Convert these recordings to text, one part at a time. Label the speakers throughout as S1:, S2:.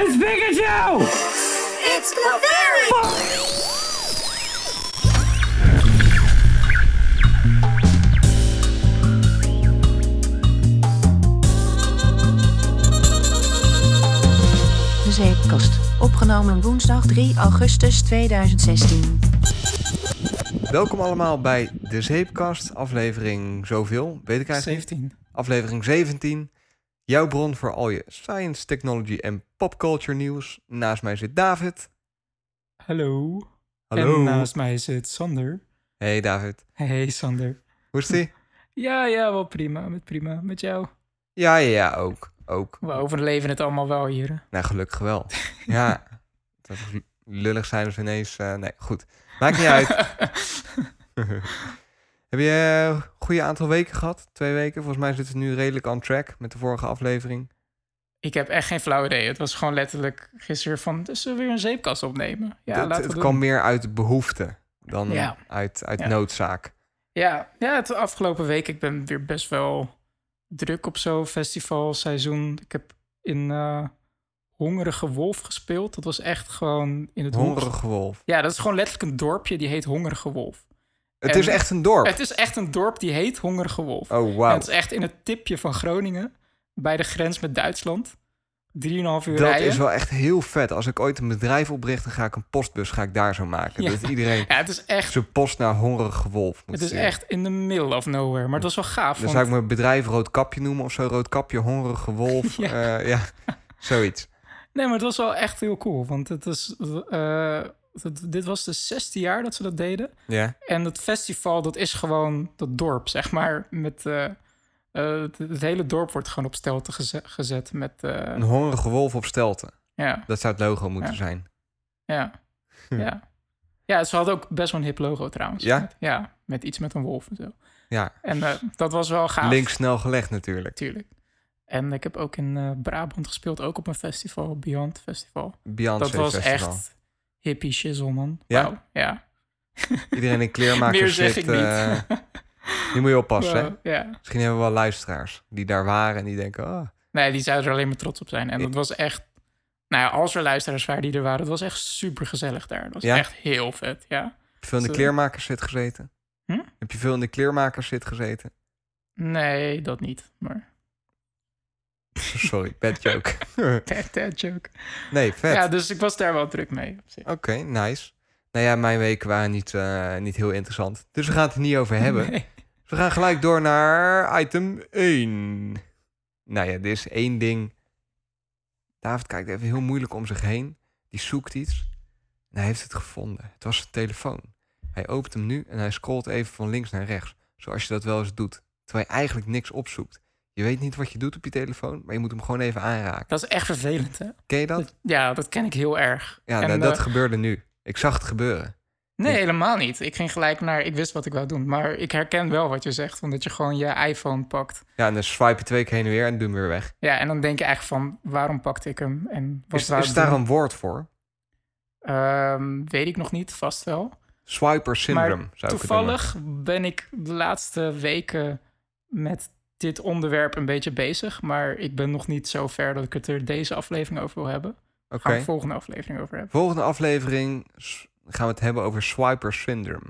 S1: It's Pikachu!
S2: It's Clefairy!
S3: De Zeepkast. Opgenomen woensdag 3 augustus 2016.
S4: Welkom allemaal bij de Zeepkast, aflevering zoveel, weet ik eigenlijk niet.
S5: 17.
S4: Aflevering 17. Jouw bron voor al je science, technology en popculture nieuws. Naast mij zit David.
S5: Hallo.
S4: Hallo.
S5: En naast mij zit Sander.
S4: Hey David.
S5: Hey Sander.
S4: Hoe is het?
S5: Ja, ja, wel prima. Met prima. Met jou.
S4: ja, ja, ja, ook. Ook.
S5: We overleven het allemaal wel hier.
S4: Nou, gelukkig wel. ja. Dat lullig zijn als we ineens... eh, nee, goed. Maakt niet uit. Heb je een goede aantal weken gehad? Twee weken? Volgens mij zitten we nu redelijk on track met de vorige aflevering.
S5: Ik heb echt geen flauw idee. Het was gewoon letterlijk gisteren van... Dus we weer een zeepkast opnemen? Ja,
S4: het
S5: laten
S4: het
S5: we
S4: kwam
S5: doen.
S4: meer uit behoefte dan
S5: Ja.
S4: uit, uit
S5: Ja.
S4: noodzaak.
S5: Ja, ja, het afgelopen week... Ik ben weer best wel druk op zo'n festivalseizoen. Ik heb in eh, Hongerige Wolf gespeeld. Dat was echt gewoon in het.
S4: Hongerige wolf.
S5: Ja, dat is gewoon letterlijk een dorpje die heet Hongerige Wolf.
S4: Het
S5: En-
S4: is echt een dorp.
S5: Het is echt een dorp die heet Hongerige Wolf.
S4: Oh,
S5: En
S4: wauw.
S5: het is echt in het tipje van Groningen, bij de grens met Duitsland. Drieënhalf uur
S4: Dat
S5: rijden.
S4: is wel echt heel vet. Als ik ooit een bedrijf opricht, dan ga ik een postbus ga ik daar zo maken.
S5: Ja.
S4: Dat iedereen
S5: Ja, het is echt,
S4: zijn post naar hongerige wolf moet
S5: het is echt in the middle of nowhere. Maar het was wel gaaf.
S4: Dan
S5: want-
S4: zou ik mijn bedrijf Roodkapje noemen of zo. Roodkapje, hongerige wolf.
S5: Ja.
S4: ja. ja, zoiets.
S5: Nee, maar het was wel echt heel cool. Want het is, eh, dit was de zesde jaar dat ze dat deden.
S4: Ja.
S5: En het festival, dat is gewoon dat dorp, zeg maar. Met, eh, eh, het, het hele dorp wordt gewoon op stelte geze- gezet met... eh,
S4: Een hongerige wolf op stelten.
S5: ja,
S4: Dat zou het logo moeten
S5: Ja.
S4: zijn.
S5: ja, ja. Ja, ze hadden ook best wel een hip logo trouwens.
S4: Ja?
S5: Met, ja, met iets met een wolf en zo.
S4: Ja,
S5: En dat was wel gaaf.
S4: link snel gelegd natuurlijk.
S5: Natuurlijk. En ik heb ook in Brabant gespeeld, ook op een festival, Beyond Festival.
S4: Beyoncé
S5: dat was
S4: Festival.
S5: echt hippie shizzle, man.
S4: Ja?
S5: Ja.
S4: Iedereen in kleermakers
S5: Meer
S4: zit. eh, die moet je oppassen, hè?
S5: Ja.
S4: Misschien hebben we wel luisteraars die daar waren en die denken... Oh,
S5: Nee, die zouden er alleen maar trots op zijn. En dat was echt... Nou ja, als er luisteraars waren die er waren, het was echt super gezellig daar. Dat was
S4: Ja?
S5: echt heel vet, ja.
S4: heb je veel in de kleermakers zit gezeten?
S5: Hm?
S4: Heb je veel in de kleermakers zit gezeten?
S5: Nee, dat niet. Maar
S4: Sorry, bad joke.
S5: bad, bad joke.
S4: nee, vet.
S5: Ja, dus ik was daar wel druk mee.
S4: Oké, nice. Nou ja, mijn weken waren niet, eh, niet heel interessant. Dus we gaan het er niet over hebben.
S5: Nee.
S4: Dus we gaan gelijk door naar item 1. Nou ja, er is één ding. David kijkt even heel moeilijk om zich heen. Die zoekt iets. En hij heeft het gevonden. Het was zijn telefoon. Hij opent hem nu en hij scrolt even van links naar rechts. Zoals je dat wel eens doet. Terwijl je eigenlijk niks opzoekt. Je weet niet wat je doet op je telefoon, maar je moet hem gewoon even aanraken.
S5: Dat is echt vervelend, hè?
S4: Ken je dat?
S5: Dat- Ja, dat ken ik heel erg.
S4: Ja,
S5: En,
S4: nou, dat
S5: eh,
S4: gebeurde nu. Ik zag het gebeuren.
S5: Nee,
S4: Ik-
S5: helemaal niet. Ik ging gelijk naar... Ik wist wat ik wou doen. Maar ik herken wel wat je zegt. Omdat je gewoon je iPhone pakt.
S4: Ja, en dan swipe je twee keer heen en weer en doe hem weer weg.
S5: Ja, en dan denk je eigenlijk van... Waarom pakte ik hem? En wat
S4: Is, daar een woord voor?
S5: Ehm, weet ik nog niet, vast wel.
S4: Swiper syndrome
S5: maar
S4: zou ik
S5: toevallig ben ik de laatste weken met dit onderwerp een beetje bezig. Maar ik ben nog niet zo ver dat ik het er deze aflevering over wil hebben.
S4: Oké.
S5: Gaan we volgende aflevering over hebben.
S4: Volgende aflevering gaan we het hebben over swiper syndrome.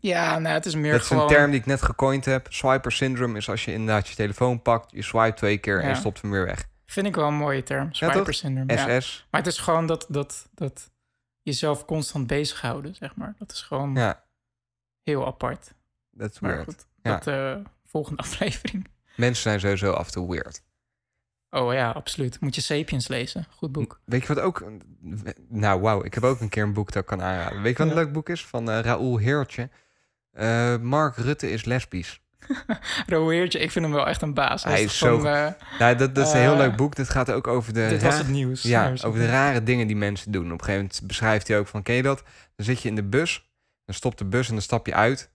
S5: Ja, nou, het is meer
S4: Dat is
S5: gewoon...
S4: een term die ik net gecoind heb. Swiper syndrome is als je inderdaad je telefoon pakt, je swipe twee keer en je
S5: Ja.
S4: stopt hem weer weg.
S5: Vind ik wel een mooie term. Swiper syndrome. Ja.
S4: SS.
S5: Maar het is gewoon dat, dat, dat jezelf constant bezighouden, zeg maar. Dat is gewoon
S4: Ja,
S5: heel apart.
S4: dat is
S5: Maar
S4: weird.
S5: goed,
S4: Ja.
S5: dat eh, volgende aflevering.
S4: Mensen zijn sowieso af en toe weird.
S5: Oh ja, absoluut. Moet je Sapiens lezen. Goed boek.
S4: Weet je wat ook... Nou, wauw. Ik heb ook een keer een boek dat ik kan aanraden. Weet je wat een
S5: Ja.
S4: leuk boek is? Van eh Raoul Heertje. Eh, Mark Rutte is lesbisch.
S5: Roeertje, ik vind hem wel echt een baas.
S4: Hij is zo
S5: van, eh,
S4: Nou, dat, dat is een heel leuk boek. Dit gaat ook over de...
S5: dit was het nieuws.
S4: Ja, over de rare dingen die mensen doen. Op een gegeven moment beschrijft hij ook van, ken je dat? Dan zit je in de bus, dan stopt de bus en dan stap je uit.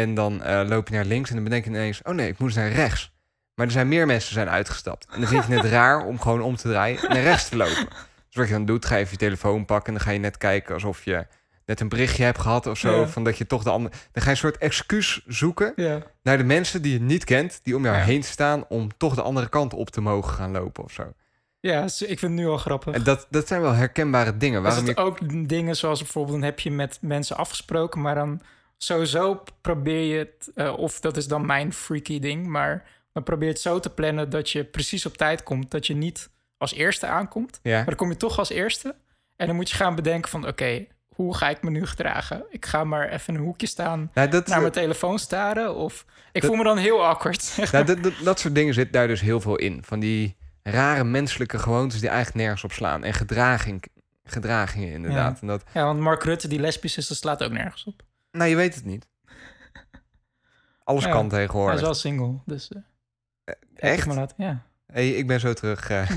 S4: En dan eh, loop je naar links en dan bedenk je ineens, oh nee, ik moet naar rechts. Maar er zijn meer mensen zijn uitgestapt. En dan vind je het raar om gewoon om te draaien en naar rechts te lopen. Dus wat je dan doet, ga je even je telefoon pakken en dan ga je net kijken alsof je net een berichtje hebt gehad of zo.
S5: Ja.
S4: Van dat je toch de andere... Dan ga je een soort excuus zoeken
S5: Ja.
S4: naar de mensen die je niet kent, die om jou
S5: Ja.
S4: heen staan om toch de andere kant op te mogen gaan lopen of zo.
S5: Ja, ik vind het nu al grappig.
S4: En dat, dat zijn wel herkenbare dingen. Waarom
S5: zitten
S4: je,
S5: ook dingen zoals bijvoorbeeld... dan heb je met mensen afgesproken... maar dan sowieso probeer je het... eh, of dat is dan mijn freaky ding... maar dan probeer je het zo te plannen... dat je precies op tijd komt. Dat je niet als eerste aankomt...
S4: ja,
S5: maar dan kom je toch als eerste. En dan moet je gaan bedenken van... oké, hoe ga ik me nu gedragen? Ik ga maar even in een hoekje staan...
S4: nou, dat,
S5: naar mijn telefoon staren... of ik
S4: Dat-
S5: voel me dan heel awkward.
S4: nou, dat, dat, dat soort dingen zit daar dus heel veel in. Van die rare menselijke gewoontes die eigenlijk nergens op slaan. En gedraging, gedragingen inderdaad. En dat,
S5: Ja, want Mark Rutte, die lesbisch is, dat slaat ook nergens op.
S4: nou, je weet het niet. Alles
S5: Ja,
S4: kan
S5: Hij
S4: tegenwoordig.
S5: is wel single, dus... eh, ik
S4: Echt?
S5: Maar laten, ja.
S4: Hey, ik ben zo terug. eh.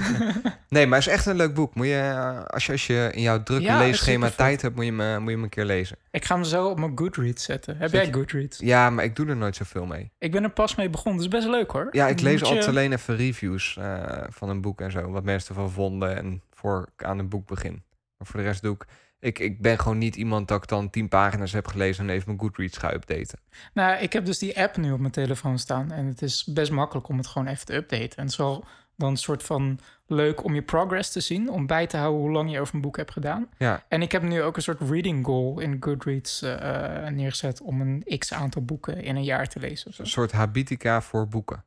S4: nee, maar het is echt een leuk boek. Moet je, eh, als, je, als je in jouw drukke
S5: Ja,
S4: leesschema tijd hebt, moet je, eh, moet je hem een keer lezen.
S5: Ik ga hem zo op mijn Goodreads zetten. Heb
S4: Zet
S5: jij Goodreads?
S4: Ja, maar ik doe er nooit zoveel mee.
S5: Ik ben er pas mee begonnen. Dat is best leuk hoor.
S4: Ja, ik lees
S5: je-
S4: altijd alleen even reviews eh, van een boek en zo. Wat mensen ervan vonden en voor ik aan een boek begin. Maar voor de rest doe ik... Ik, ik ben gewoon niet iemand dat ik dan tien pagina's heb gelezen en even mijn Goodreads ga updaten.
S5: Nou, ik heb dus die app nu op mijn telefoon staan. En het is best makkelijk om het gewoon even te updaten. En het is wel dan een soort van leuk om je progress te zien. Om bij te houden hoe lang je over een boek hebt gedaan.
S4: Ja,
S5: En ik heb nu ook een soort reading goal in Goodreads eh, eh, neergezet. Om een x aantal boeken in een jaar te lezen.
S4: een soort habitica voor boeken.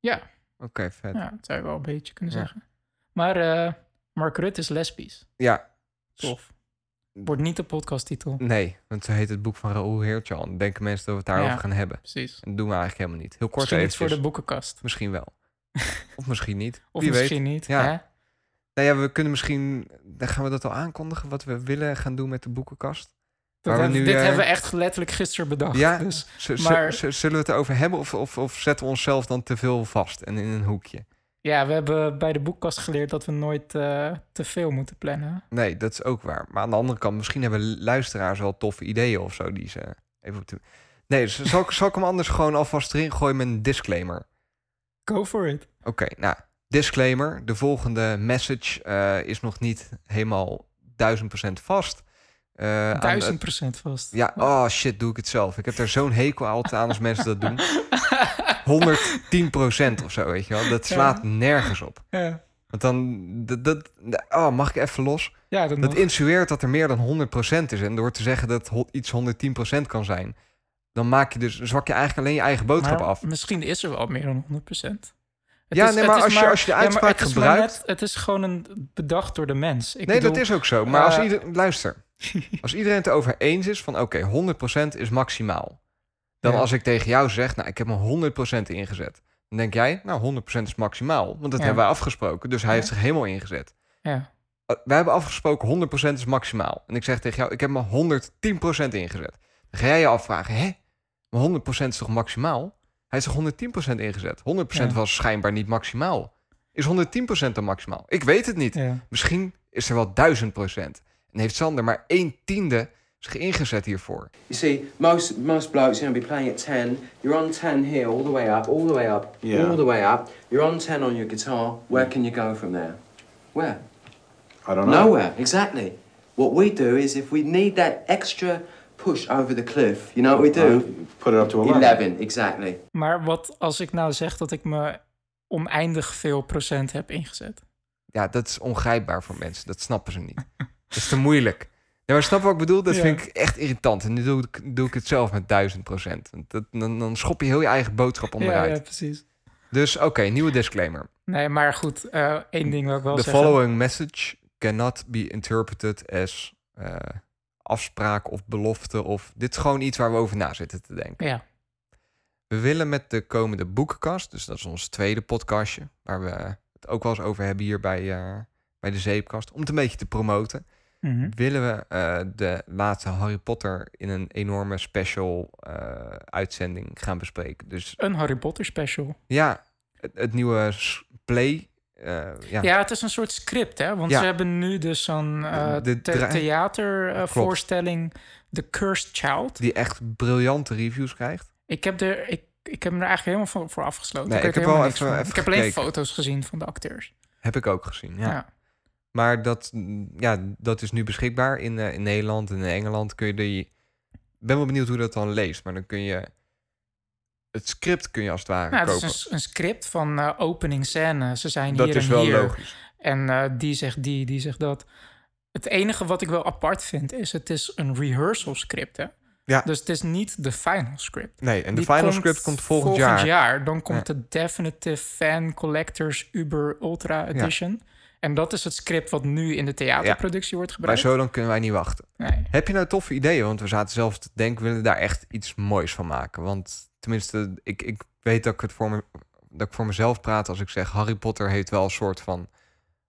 S5: Ja,
S4: Oké, vet. Ja.
S5: ja, dat zou je wel een beetje kunnen
S4: Ja.
S5: zeggen. Maar eh, Mark Rutte is lesbisch. Tof. Wordt niet de podcasttitel.
S4: nee, want zo heet het boek van Raoul. Dan denken mensen dat we het daarover
S5: Ja.
S4: gaan hebben.
S5: Precies.
S4: En dat doen we eigenlijk helemaal niet. Heel kort
S5: Misschien iets voor de boekenkast.
S4: Misschien wel. of misschien niet.
S5: Of
S4: Wie
S5: misschien
S4: weet.
S5: niet.
S4: Ja. Nou ja, we kunnen misschien... Dan gaan we dat al aankondigen, wat we willen gaan doen met de boekenkast.
S5: Dat
S4: Waar we
S5: hebben-
S4: nu,
S5: dit
S4: eh,
S5: hebben we echt letterlijk gisteren bedacht.
S4: Ja,
S5: Dus,
S4: Z- z-
S5: maar-
S4: z- zullen we het erover hebben of, of, of zetten we onszelf dan te veel vast en in een hoekje?
S5: Ja, we hebben bij de boekkast geleerd dat we nooit eh, te veel moeten plannen.
S4: Nee, dat is ook waar. Maar aan de andere kant, misschien hebben luisteraars wel toffe ideeën of zo die ze even op de... Nee, dus zal, ik, zal ik hem anders gewoon alvast erin gooien met een disclaimer?
S5: Go for it.
S4: Oké, nou, disclaimer. De volgende message eh, is nog niet helemaal duizend procent vast. Aan
S5: Duizend procent vast.
S4: Ja, oh shit, doe ik het zelf. Ik heb er zo'n hekel altijd aan als mensen dat doen. 110 procent of zo, weet je wel. Dat slaat nergens op.
S5: Ja,
S4: Want dan, dat, dat, oh, mag ik even los?
S5: ja dat,
S4: Dat insinueert dat er meer dan 100% is. En door te zeggen dat iets 110% kan zijn, dan maak je dus, zwak je eigenlijk alleen je eigen boodschap
S5: Maar
S4: af.
S5: Misschien is er wel meer dan 100 procent.
S4: Ja, nee, maar als je- als je de uitspraak
S5: het is
S4: gebruikt-
S5: net- het is gewoon een bedacht door de mens. Ik
S4: nee,
S5: bedoel,
S4: dat is ook zo. Maar als
S5: eh,
S4: iedereen, luister, als iedereen het erover eens is van oké, 100% is maximaal. Dan
S5: Ja.
S4: als ik tegen jou zeg, nou, ik heb me 100% ingezet. Dan denk jij, nou, 100% is maximaal. Want dat
S5: Ja.
S4: hebben wij afgesproken. Dus hij
S5: Ja.
S4: heeft zich helemaal ingezet.
S5: Ja,
S4: Uh, wij hebben afgesproken 100% is maximaal. En ik zeg tegen jou, ik heb me 110% ingezet. Dan ga jij je afvragen, hè? Maar 100% is toch maximaal? Hij is toch 110% ingezet? 100%
S5: Ja.
S4: was schijnbaar niet maximaal. Is 110% dan maximaal? Ik weet het niet. Misschien is er wel 1000%. En heeft Sander maar 1 tiende zich ingezet hiervoor.
S1: You see, most most blokes, you know, be playing at 10. You're on 10 here, all the way up, all the way up,
S6: Yeah.
S1: all the way up. You're on 10 on your guitar. Where can you go from there? Where?
S6: I don't know.
S1: Nowhere, exactly. What we do is if we need that extra push over the cliff, you know what we do?
S6: Uh, put it up to 11.
S1: 11, exactly.
S5: Maar wat als ik nou zeg dat ik me oneindig veel procent heb ingezet?
S4: Ja, dat is ongrijpbaar voor mensen. Dat snappen ze niet. dat is te moeilijk. Ja, maar snap wat ik bedoel? Dat
S5: Ja.
S4: vind ik echt irritant. En nu doe ik, doe ik het zelf met 1000%. Want Dat, dan, dan schop je heel je eigen boodschap
S5: Ja,
S4: onderuit.
S5: ja, precies.
S4: Dus oké, nieuwe disclaimer.
S5: Nee, maar goed, eh, één ding wil ik wel
S4: The
S5: zeggen.
S4: following message cannot be interpreted as eh, afspraak of belofte. Of dit is gewoon iets waar we over na zitten te denken.
S5: Ja,
S4: We willen met de komende boekenkast, dus dat is ons tweede podcastje, waar we het ook wel eens over hebben hier bij, eh, bij de Zeepkast, om het een beetje te promoten,
S5: Mhm.
S4: willen we eh, de laatste Harry Potter in een enorme special eh, uitzending gaan bespreken. Dus
S5: een Harry Potter special.
S4: ja, het, het nieuwe play. eh, ja,
S5: Ja, het is een soort script, hè? Want
S4: Ja.
S5: ze hebben nu dus zo'n the- theatervoorstelling The Cursed Child.
S4: die echt briljante reviews krijgt.
S5: Ik heb er, ik, ik heb me er eigenlijk helemaal voor, afgesloten.
S4: Nee,
S5: ik,
S4: heb wel even-
S5: Ik heb alleen
S4: gekeken.
S5: foto's gezien van de acteurs.
S4: Heb ik ook gezien, ja.
S5: Ja.
S4: Maar dat, mm, ja, dat is nu beschikbaar in, eh, in Nederland en in Engeland. Kun je die... Ik ben wel benieuwd hoe dat dan leest. Maar dan kun je... Het script kun je als het ware
S5: Nou, het
S4: kopen.
S5: is een, een script van eh, opening scène. Ze zijn
S4: dat
S5: hier
S4: is
S5: en
S4: wel
S5: hier.
S4: logisch.
S5: En eh, die zegt die, die zegt dat. Het enige wat ik wel apart vind is, het is een rehearsal script, hè?
S4: Ja.
S5: Dus het is niet de final script.
S4: Nee, en de
S5: Die
S4: final script komt volgend, jaar.
S5: Dan komt de Definitive Fan Collectors Uber Ultra Edition. En dat is het script wat nu in de theaterproductie wordt
S4: Maar
S5: gebruikt.
S4: zo dan kunnen wij niet wachten.
S5: Nee.
S4: Heb je nou toffe ideeën? Want we zaten zelf te denken, we willen daar echt iets moois van maken. Want tenminste, ik, ik weet dat ik het voor me, dat ik voor mezelf praat als ik zeg Harry Potter heeft wel een soort van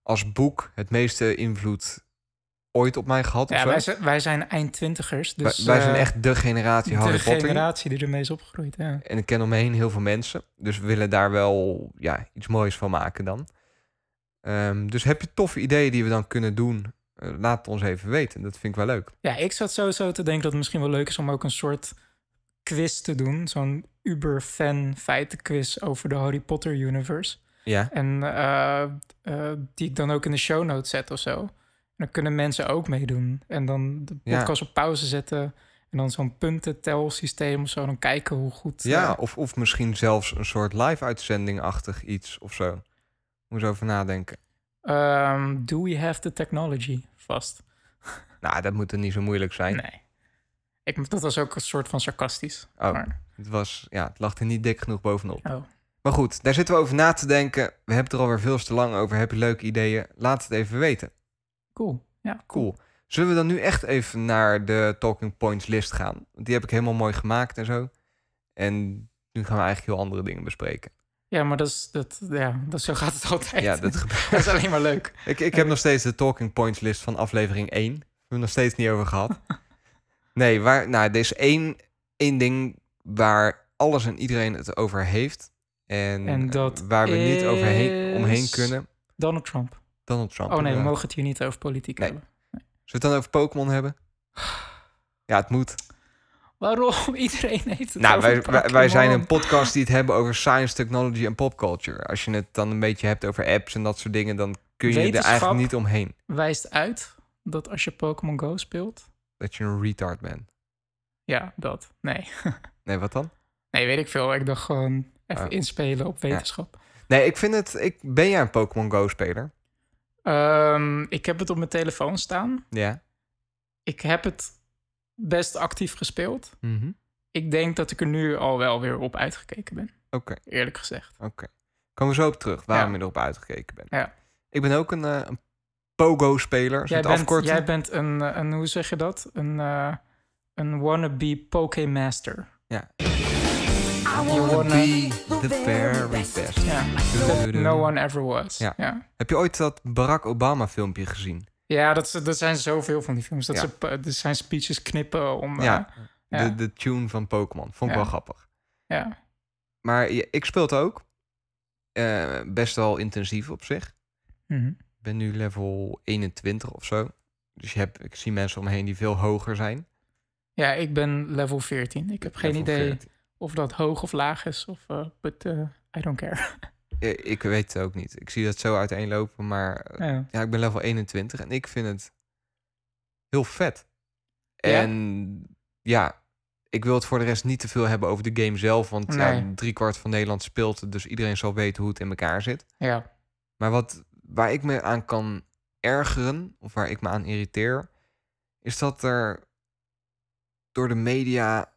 S4: als boek het meeste invloed ooit op mij gehad.
S5: Ja, wij, zijn, wij zijn eind-twintigers. Dus,
S4: wij, wij zijn
S5: eh,
S4: echt de generatie
S5: de
S4: Harry Potter.
S5: generatie die ermee is opgegroeid. Ja.
S4: En ik ken om me heen heel veel mensen. Dus we willen daar wel ja, iets moois van maken dan. Ehm, dus heb je toffe ideeën die we dan kunnen doen? Eh, laat het ons even weten. Dat vind ik wel leuk.
S5: ja, ik zat sowieso te denken dat het misschien wel leuk is om ook een soort quiz te doen. Zo'n uber-fan feitenquiz over de Harry Potter universe.
S4: Ja.
S5: En eh, eh, die ik dan ook in de show notes zet of zo. En dan kunnen mensen ook meedoen. En dan de
S4: Ja.
S5: podcast op pauze zetten. En dan zo'n puntentelsysteem of zo. Dan kijken hoe goed...
S4: Ja, of, of misschien zelfs een soort live-uitzending-achtig iets of zo. Moet over nadenken.
S5: ehm, do we have the technology vast?
S4: Nou, dat moet er niet zo moeilijk zijn.
S5: Nee. Ik, dat was ook een soort van sarcastisch.
S4: Oh,
S5: Maar,
S4: het, was, ja, het lag er niet dik genoeg bovenop.
S5: oh.
S4: Maar goed, daar zitten we over na te denken. We hebben het er alweer veel te lang over. Heb je leuke ideeën? Laat het even weten.
S5: Cool. Ja,
S4: Cool. Zullen we dan nu echt even naar de Talking Points list gaan? Want die heb ik helemaal mooi gemaakt en zo. En nu gaan we eigenlijk heel andere dingen bespreken.
S5: Ja, maar dat is, dat, ja, dat, zo gaat het altijd.
S4: Ja, dat
S5: is alleen maar leuk.
S4: Ik, ik heb nog steeds de Talking Points list van aflevering 1. We hebben het nog steeds niet over gehad. Nee, waar, nou, er is één, één ding waar alles en iedereen het over heeft. En,
S5: En dat
S4: waar we niet overheen, omheen kunnen.
S5: Donald Trump.
S4: Donald Trump.
S5: Oh nee, we mogen het hier niet over politiek
S4: Nee.
S5: hebben.
S4: Zullen we het dan over Pokémon hebben? Ja, het moet.
S5: Waarom? Iedereen heeft het
S4: Nou, wij, wij, wij zijn een podcast die het hebben over science, technology en popculture. Als je het dan een beetje hebt over apps en dat soort dingen, dan kun je er eigenlijk niet omheen.
S5: Wijst uit dat als je Pokémon Go speelt...
S4: Dat je een retard bent.
S5: Ja, dat. Nee.
S4: Nee, wat dan?
S5: Nee, weet ik veel. Ik dacht gewoon even
S4: Oh.
S5: inspelen op wetenschap.
S4: Nee, ik vind het. Ik, ben jij een Pokémon Go-speler?
S5: Ehm, ik heb het op mijn telefoon staan.
S4: Ja.
S5: Ik heb het best actief gespeeld.
S4: Mhm.
S5: Ik denk dat ik er nu al wel weer op uitgekeken ben.
S4: Oké,
S5: Eerlijk gezegd.
S4: oké. Komen we zo op terug waarom
S5: Ja.
S4: je erop uitgekeken bent.
S5: Ja.
S4: Ik ben ook een, eh, een Pogo-speler.
S5: Jij bent, jij bent een, eh, een, hoe zeg je dat? Een, eh een wannabe Pokémaster.
S4: Ja.
S5: You wanna
S4: Be the very best.
S5: Ja, that no one ever was.
S4: Ja. Heb je ooit dat Barack Obama-filmpje gezien?
S5: Dat, is- dat zijn zoveel van die films. Dat
S4: Ja.
S5: ze er zijn speeches knippen om... eh,
S4: ja.
S5: ja.
S4: De, de tune van Pokémon. Vond ik
S5: Ja.
S4: wel grappig.
S5: ja.
S4: Maar ja, ik speel het ook. Eh, best wel intensief op zich.
S5: Mhm.
S4: Ik ben nu level 21 of zo. Dus je hebt, ik zie mensen om me heen die veel hoger zijn.
S5: Ja, ik ben level 14. Ik heb geen idee
S4: 14.
S5: of dat hoog of laag is. Of, eh, but eh, I don't care.
S4: Eh, Ik weet het ook niet. Ik zie dat zo uiteenlopen, maar eh,
S5: ja.
S4: ja, ik ben level 21 en ik vind het heel vet.
S5: Ja?
S4: En ja, ik wil het voor de rest niet te veel hebben over de game zelf, want ja,
S5: Nee.
S4: driekwart van Nederland speelt het, dus iedereen zal weten hoe het in elkaar zit.
S5: ja.
S4: Maar wat, waar ik me aan kan ergeren, of waar ik me aan irriteer, is dat er door de media.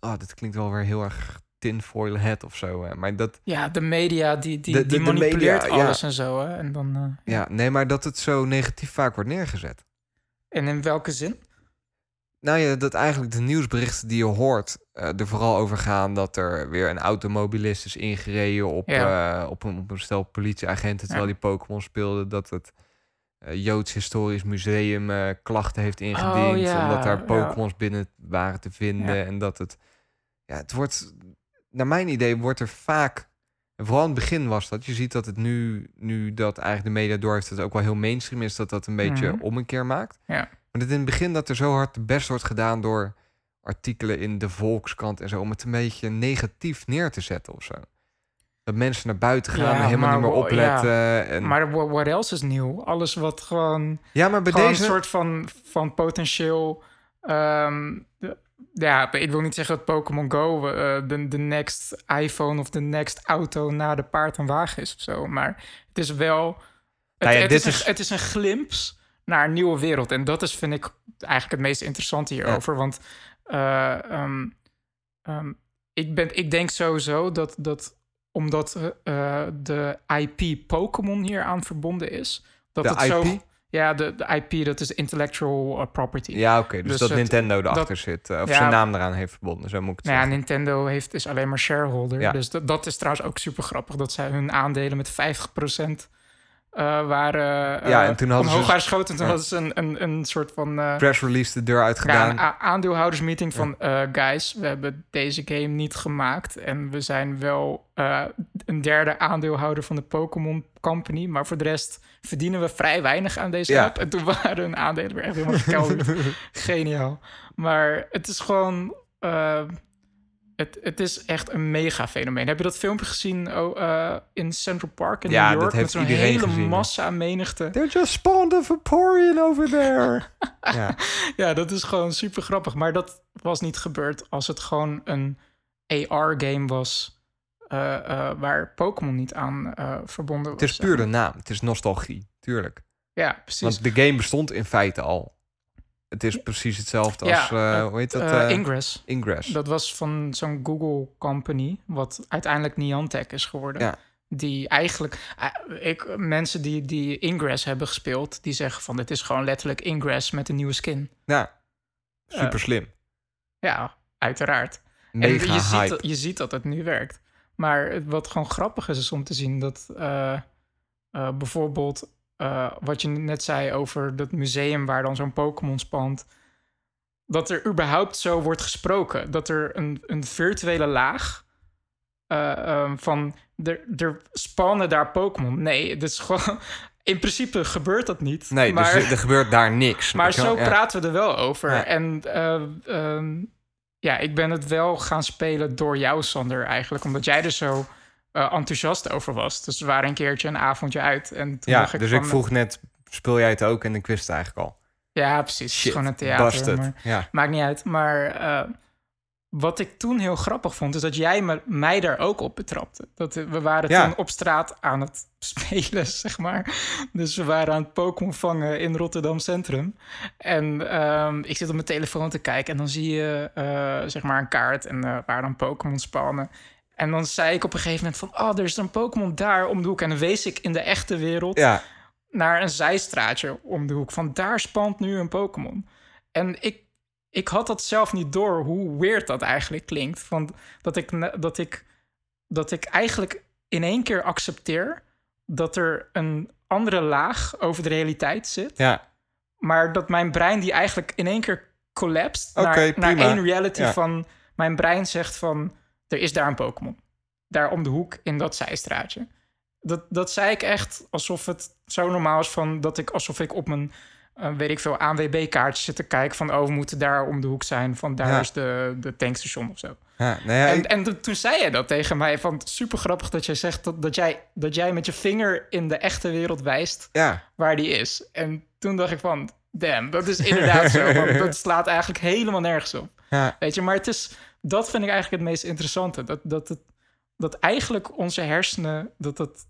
S4: Oh, dit klinkt wel weer heel erg tinfoil head of zo. Hè. Maar dat.
S5: Ja, de media die, die,
S4: De- de-
S5: die manipuleert
S4: media, ja.
S5: alles en zo. Hè? En, dan, eh,
S4: Ja, nee, maar dat het zo negatief vaak wordt neergezet.
S5: en in welke zin?
S4: Nou ja, dat eigenlijk de nieuwsberichten die je hoort eh, er vooral over gaan dat er weer een automobilist is ingereden op,
S5: Ja.
S4: eh, op, een, op een stel politieagenten terwijl
S5: Ja.
S4: die Pokémon speelde. Dat het Joods Historisch Museum klachten heeft ingediend
S5: Oh, ja,
S4: omdat daar
S5: ja.
S4: Pokémons binnen waren te vinden. En dat het, ja, het wordt, naar mijn idee wordt er vaak, en vooral in het begin was dat, je ziet dat het nu, nu dat eigenlijk de media door heeft, dat het ook wel heel mainstream is, dat dat een beetje
S5: Mhm.
S4: om een keer maakt.
S5: Ja.
S4: Maar dat in het begin dat er zo hard de best wordt gedaan door artikelen in de Volkskrant en zo, om het een beetje negatief neer te zetten of zo. Dat mensen naar buiten gaan
S5: Ja,
S4: en helemaal
S5: maar
S4: niet meer opletten. En...
S5: Maar wha- what else is nieuw? Alles wat gewoon,
S4: ja, maar bij
S5: gewoon
S4: deze...
S5: een soort van, van potentieel... ehm, de- ja, ik wil niet zeggen dat Pokémon Go eh, de, next iPhone of de next auto na de paard en wagen is of zo. Maar het is wel
S4: Nou ja,
S5: het,
S4: dit
S5: is een, het is een glimp naar een nieuwe wereld. En dat is, vind ik, eigenlijk het meest interessante hierover. Want eh, ehm, ehm, ik, ben, ik denk sowieso dat, dat omdat eh, de IP Pokémon hier aan verbonden is... Dat
S4: De
S5: het Zo? Ja, de, de IP, dat is intellectual eh, property.
S4: Ja, oké. dus,
S5: Dus
S4: dat
S5: het-
S4: Nintendo erachter
S5: dat-
S4: zit. eh, of
S5: ja.
S4: zijn naam eraan heeft verbonden. Zo moet ik het
S5: Nou ja,
S4: zeggen.
S5: Nintendo heeft, is alleen maar shareholder.
S4: Ja.
S5: Dus dat, dat is trouwens ook super grappig. Dat zij hun aandelen met 50% eh waren eh,
S4: Ja, en toen hadden ze-
S5: omhoog waren geschoten. En toen
S4: Ja.
S5: hadden ze een, een, een soort van... eh,
S4: Press release de deur uit
S5: ja, een aandeelhoudersmeeting van... eh, guys, we hebben deze game niet gemaakt. En we zijn wel eh, een derde aandeelhouder van de Pokémon Company. Maar voor de rest verdienen we vrij weinig aan deze
S4: Ja.
S5: app. En toen waren hun aandelen weer echt helemaal gekelderd. Geniaal. Maar het is gewoon... het, het is echt een mega fenomeen. Heb je dat filmpje gezien oh, eh, in Central Park in
S4: Ja,
S5: New
S4: dat
S5: York?
S4: heeft
S5: met zo'n hele
S4: gezien,
S5: massa menigte.
S4: They just spawned a Vaporeon over there. ja.
S5: Ja, dat is gewoon super grappig. Maar dat was niet gebeurd als het gewoon een AR-game was... eh, eh, waar Pokémon niet aan verbonden was.
S4: Het is puur de naam. Het is nostalgie, tuurlijk.
S5: Ja, precies.
S4: Want de game bestond in feite al. Het is precies hetzelfde
S5: Ja,
S4: als, eh, hoe heet dat?
S5: Eh, Ingress.
S4: Ingress.
S5: Dat was van zo'n Google company, wat uiteindelijk Niantic is geworden.
S4: Ja.
S5: Die eigenlijk, ik, mensen die, die Ingress hebben gespeeld, die zeggen van dit is gewoon letterlijk Ingress met een nieuwe skin.
S4: Ja, super slim.
S5: Ja, uiteraard.
S4: Mega
S5: en je ziet,
S4: hype.
S5: dat, je ziet dat het nu werkt. Maar wat gewoon grappig is, is om te zien dat bijvoorbeeld eh, wat je net zei over dat museum waar dan zo'n Pokémon spant, dat er überhaupt zo wordt gesproken. Dat er een, een virtuele laag eh, ehm, van er, er spannen daar Pokémon. Nee, het is gewoon. In principe gebeurt dat niet.
S4: Nee,
S5: maar,
S4: dus er, er gebeurt daar niks.
S5: maar zo?
S4: Ja.
S5: praten we er wel over.
S4: Ja.
S5: En eh, ehm, ja, ik ben het wel gaan spelen door jou, Sander, eigenlijk. Omdat jij er zo eh, enthousiast over was. Dus we waren een keertje een avondje uit. En toen
S4: Ja,
S5: ik
S4: dus ik vroeg net, speel jij het ook? En ik wist het eigenlijk al.
S5: Ja, precies.
S4: Shit,
S5: gewoon een theater. maar-
S4: Ja.
S5: Maakt niet uit. Maar eh, wat ik toen heel grappig vond, is dat jij me, mij daar ook op betrapte. Dat, we waren
S4: Ja.
S5: toen op straat aan het spelen, zeg maar. Dus we waren aan het Pokémon vangen in Rotterdam Centrum. En ehm, ik zit op mijn telefoon te kijken en dan zie je eh, zeg maar een kaart en eh, waar dan Pokémon spannen. En dan zei ik op een gegeven moment van... oh, er is een Pokémon daar om de hoek. En dan wees ik in de echte wereld
S4: ja,
S5: naar een zijstraatje om de hoek. Van daar spant nu een Pokémon. En ik, ik had dat zelf niet door hoe weird dat eigenlijk klinkt. Van dat, ik, dat, ik, dat ik eigenlijk in één keer accepteer dat er een andere laag over de realiteit zit.
S4: ja.
S5: Maar dat mijn brein die eigenlijk in één keer collapsed
S4: Oké,
S5: naar, naar één reality
S4: Ja.
S5: van... Mijn brein zegt van, er is daar een Pokémon. Daar om de hoek in dat zijstraatje. Dat, dat zei ik echt alsof het zo normaal is van dat ik alsof ik op mijn, eh, weet ik veel, ANWB-kaartje zit te kijken van, oh, we moeten daar om de hoek zijn, van daar
S4: Ja.
S5: is de, de tankstation of zo.
S4: ja. Nou ja,
S5: En,
S4: ik-
S5: en toen- zei jij dat tegen mij, van super grappig dat jij zegt dat, dat, jij, dat jij met je vinger in de echte wereld wijst waar die is. En toen dacht ik van, damn, dat is inderdaad zo. Want dat slaat eigenlijk helemaal nergens op.
S4: Ja.
S5: Weet je, maar het is, dat vind ik eigenlijk het meest interessante. Dat, dat, het, dat eigenlijk onze hersenen, dat dat,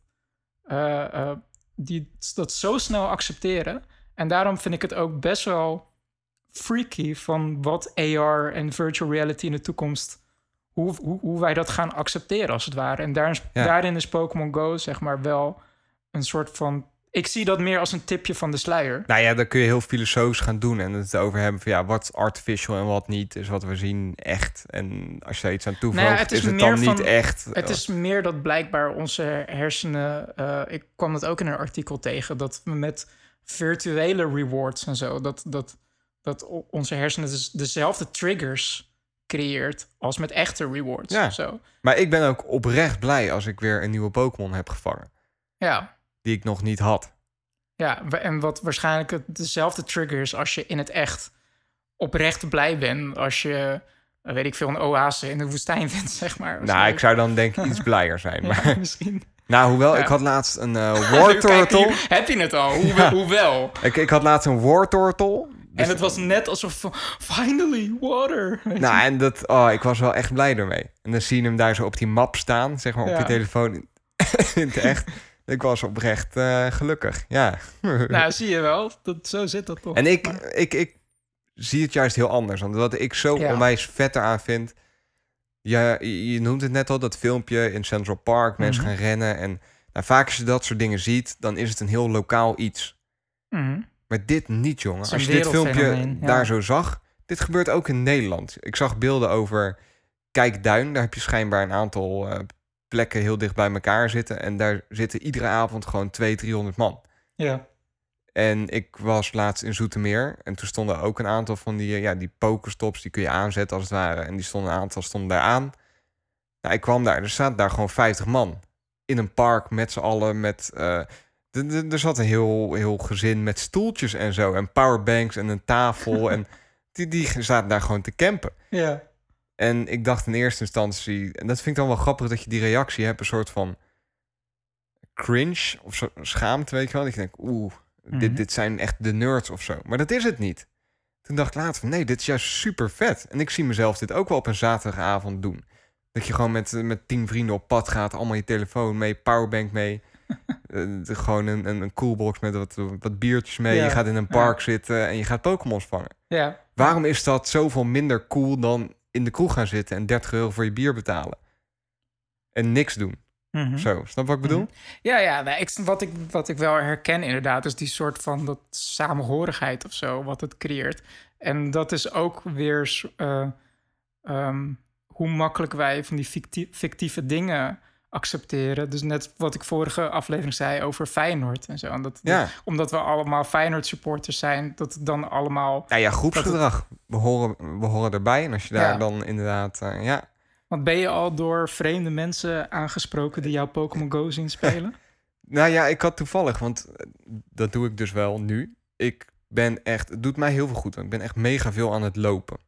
S5: eh, eh, die dat zo snel accepteren. En daarom vind ik het ook best wel freaky van wat AR en virtual reality in de toekomst... Hoe, hoe, hoe wij dat gaan accepteren, als het ware. En daarin,
S4: Ja.
S5: daarin is Pokémon Go, zeg maar, wel een soort van... Ik zie dat meer als een tipje van de sluier.
S4: Nou ja, dan kun je heel filosofisch gaan doen en het over hebben van ja, wat artificial en wat niet, is wat we zien echt. En als je daar iets aan toevoegt,
S5: Nou ja, het is
S4: is, het dan niet echt.
S5: Het is meer dat blijkbaar onze hersenen... eh, ik kwam dat ook in een artikel tegen... dat we met virtuele rewards en zo... dat, dat, dat onze hersenen dus dezelfde triggers creëert... als met echte rewards
S4: Ja.
S5: zo.
S4: Maar ik ben ook oprecht blij als ik weer een nieuwe Pokémon heb gevangen,
S5: Ja,
S4: die ik nog niet had.
S5: ja, en wat waarschijnlijk het- dezelfde triggers... als je in het echt oprecht blij bent... als je, eh, weet ik veel, een oase in de woestijn vindt, zeg maar.
S4: Nou, ik zou dan denk ik iets blijer zijn. Maar,
S5: Ja, misschien.
S4: nou, hoewel,
S5: Ja.
S4: ik had laatst een eh War Turtle.
S5: heb je het al, hoe, hoewel.
S4: Ik, ik had laatst een War Turtle. Dus-
S5: En het was net alsof finally, water. Je?
S4: Nou, en dat, oh, ik was wel echt blij ermee. En dan zie je hem daar zo op die map staan, zeg maar, op je telefoon in het echt. Ik was oprecht eh, gelukkig, ja.
S5: Nou, zie je wel. Dat, zo zit dat toch.
S4: en ik,
S5: Maar-
S4: ik, ik zie het juist heel anders. Want wat ik zo
S5: Ja.
S4: onwijs vet eraan vind... Ja, je, je noemt het net al, dat filmpje in Central Park. Mensen
S5: Mhm.
S4: gaan rennen. En nou, vaak als je dat soort dingen ziet... dan is het een heel lokaal iets.
S5: Mhm.
S4: Maar dit niet, jongen. Als je dit filmpje
S5: ja.
S4: daar zo zag... Dit gebeurt ook in Nederland. Ik zag beelden over Kijkduin. Daar heb je schijnbaar een aantal eh, plekken heel dicht bij elkaar zitten. En daar zitten iedere avond gewoon 200, 300 man.
S5: Ja.
S4: En ik was laatst in Zoetermeer. En toen stonden ook een aantal van die, eh, ja, die pokerstops. Die kun je aanzetten als het ware. En die stonden een aantal stonden daar aan. Nou, ik kwam daar. Er zaten daar gewoon 50 man. In een park met z'n allen. Met, d- er zat een heel, heel gezin met stoeltjes en zo. En powerbanks en een tafel. en die, die zaten daar gewoon te campen.
S5: Ja.
S4: En ik dacht in eerste instantie, en dat vind ik dan wel grappig dat je die reactie hebt, een soort van cringe of zo, schaamte, weet je wel. Dat je denkt, oeh,
S5: Mhm.
S4: dit, dit zijn echt de nerds of zo. Maar dat is het niet. Toen dacht ik later nee, dit is juist super vet. En ik zie mezelf dit ook wel op een zaterdagavond doen. Dat je gewoon met, met tien vrienden op pad gaat, allemaal je telefoon mee, powerbank mee. de- gewoon een, een, een coolbox met wat, wat biertjes mee.
S5: Ja.
S4: Je gaat in een park zitten en je gaat Pokémon's vangen.
S5: Ja.
S4: Waarom is dat zoveel minder cool dan in de kroeg gaan zitten en 30 euro voor je bier betalen? En niks doen.
S5: Mhm.
S4: Zo, snap wat ik bedoel?
S5: Ja, ja nee, ik, wat, ik, wat ik wel herken inderdaad... is die soort van dat samenhorigheid of zo... wat het creëert. En dat is ook weer... eh, ehm, hoe makkelijk wij van die fictie- fictieve dingen accepteren. Dus net wat ik vorige aflevering zei over Feyenoord en zo. En dat,
S4: Ja.
S5: omdat we allemaal Feyenoord supporters zijn... dat het dan allemaal...
S4: Nou ja, groepsgedrag. We horen, we horen erbij. En als je daar
S5: Ja.
S4: dan inderdaad... eh, ja,
S5: Want ben je al door vreemde mensen aangesproken... die jouw Pokémon Go zien spelen?
S4: Nou ja, ik had toevallig, want eh, dat doe ik dus wel nu. Ik ben echt, het doet mij heel veel goed. Ik ben echt mega veel aan het lopen.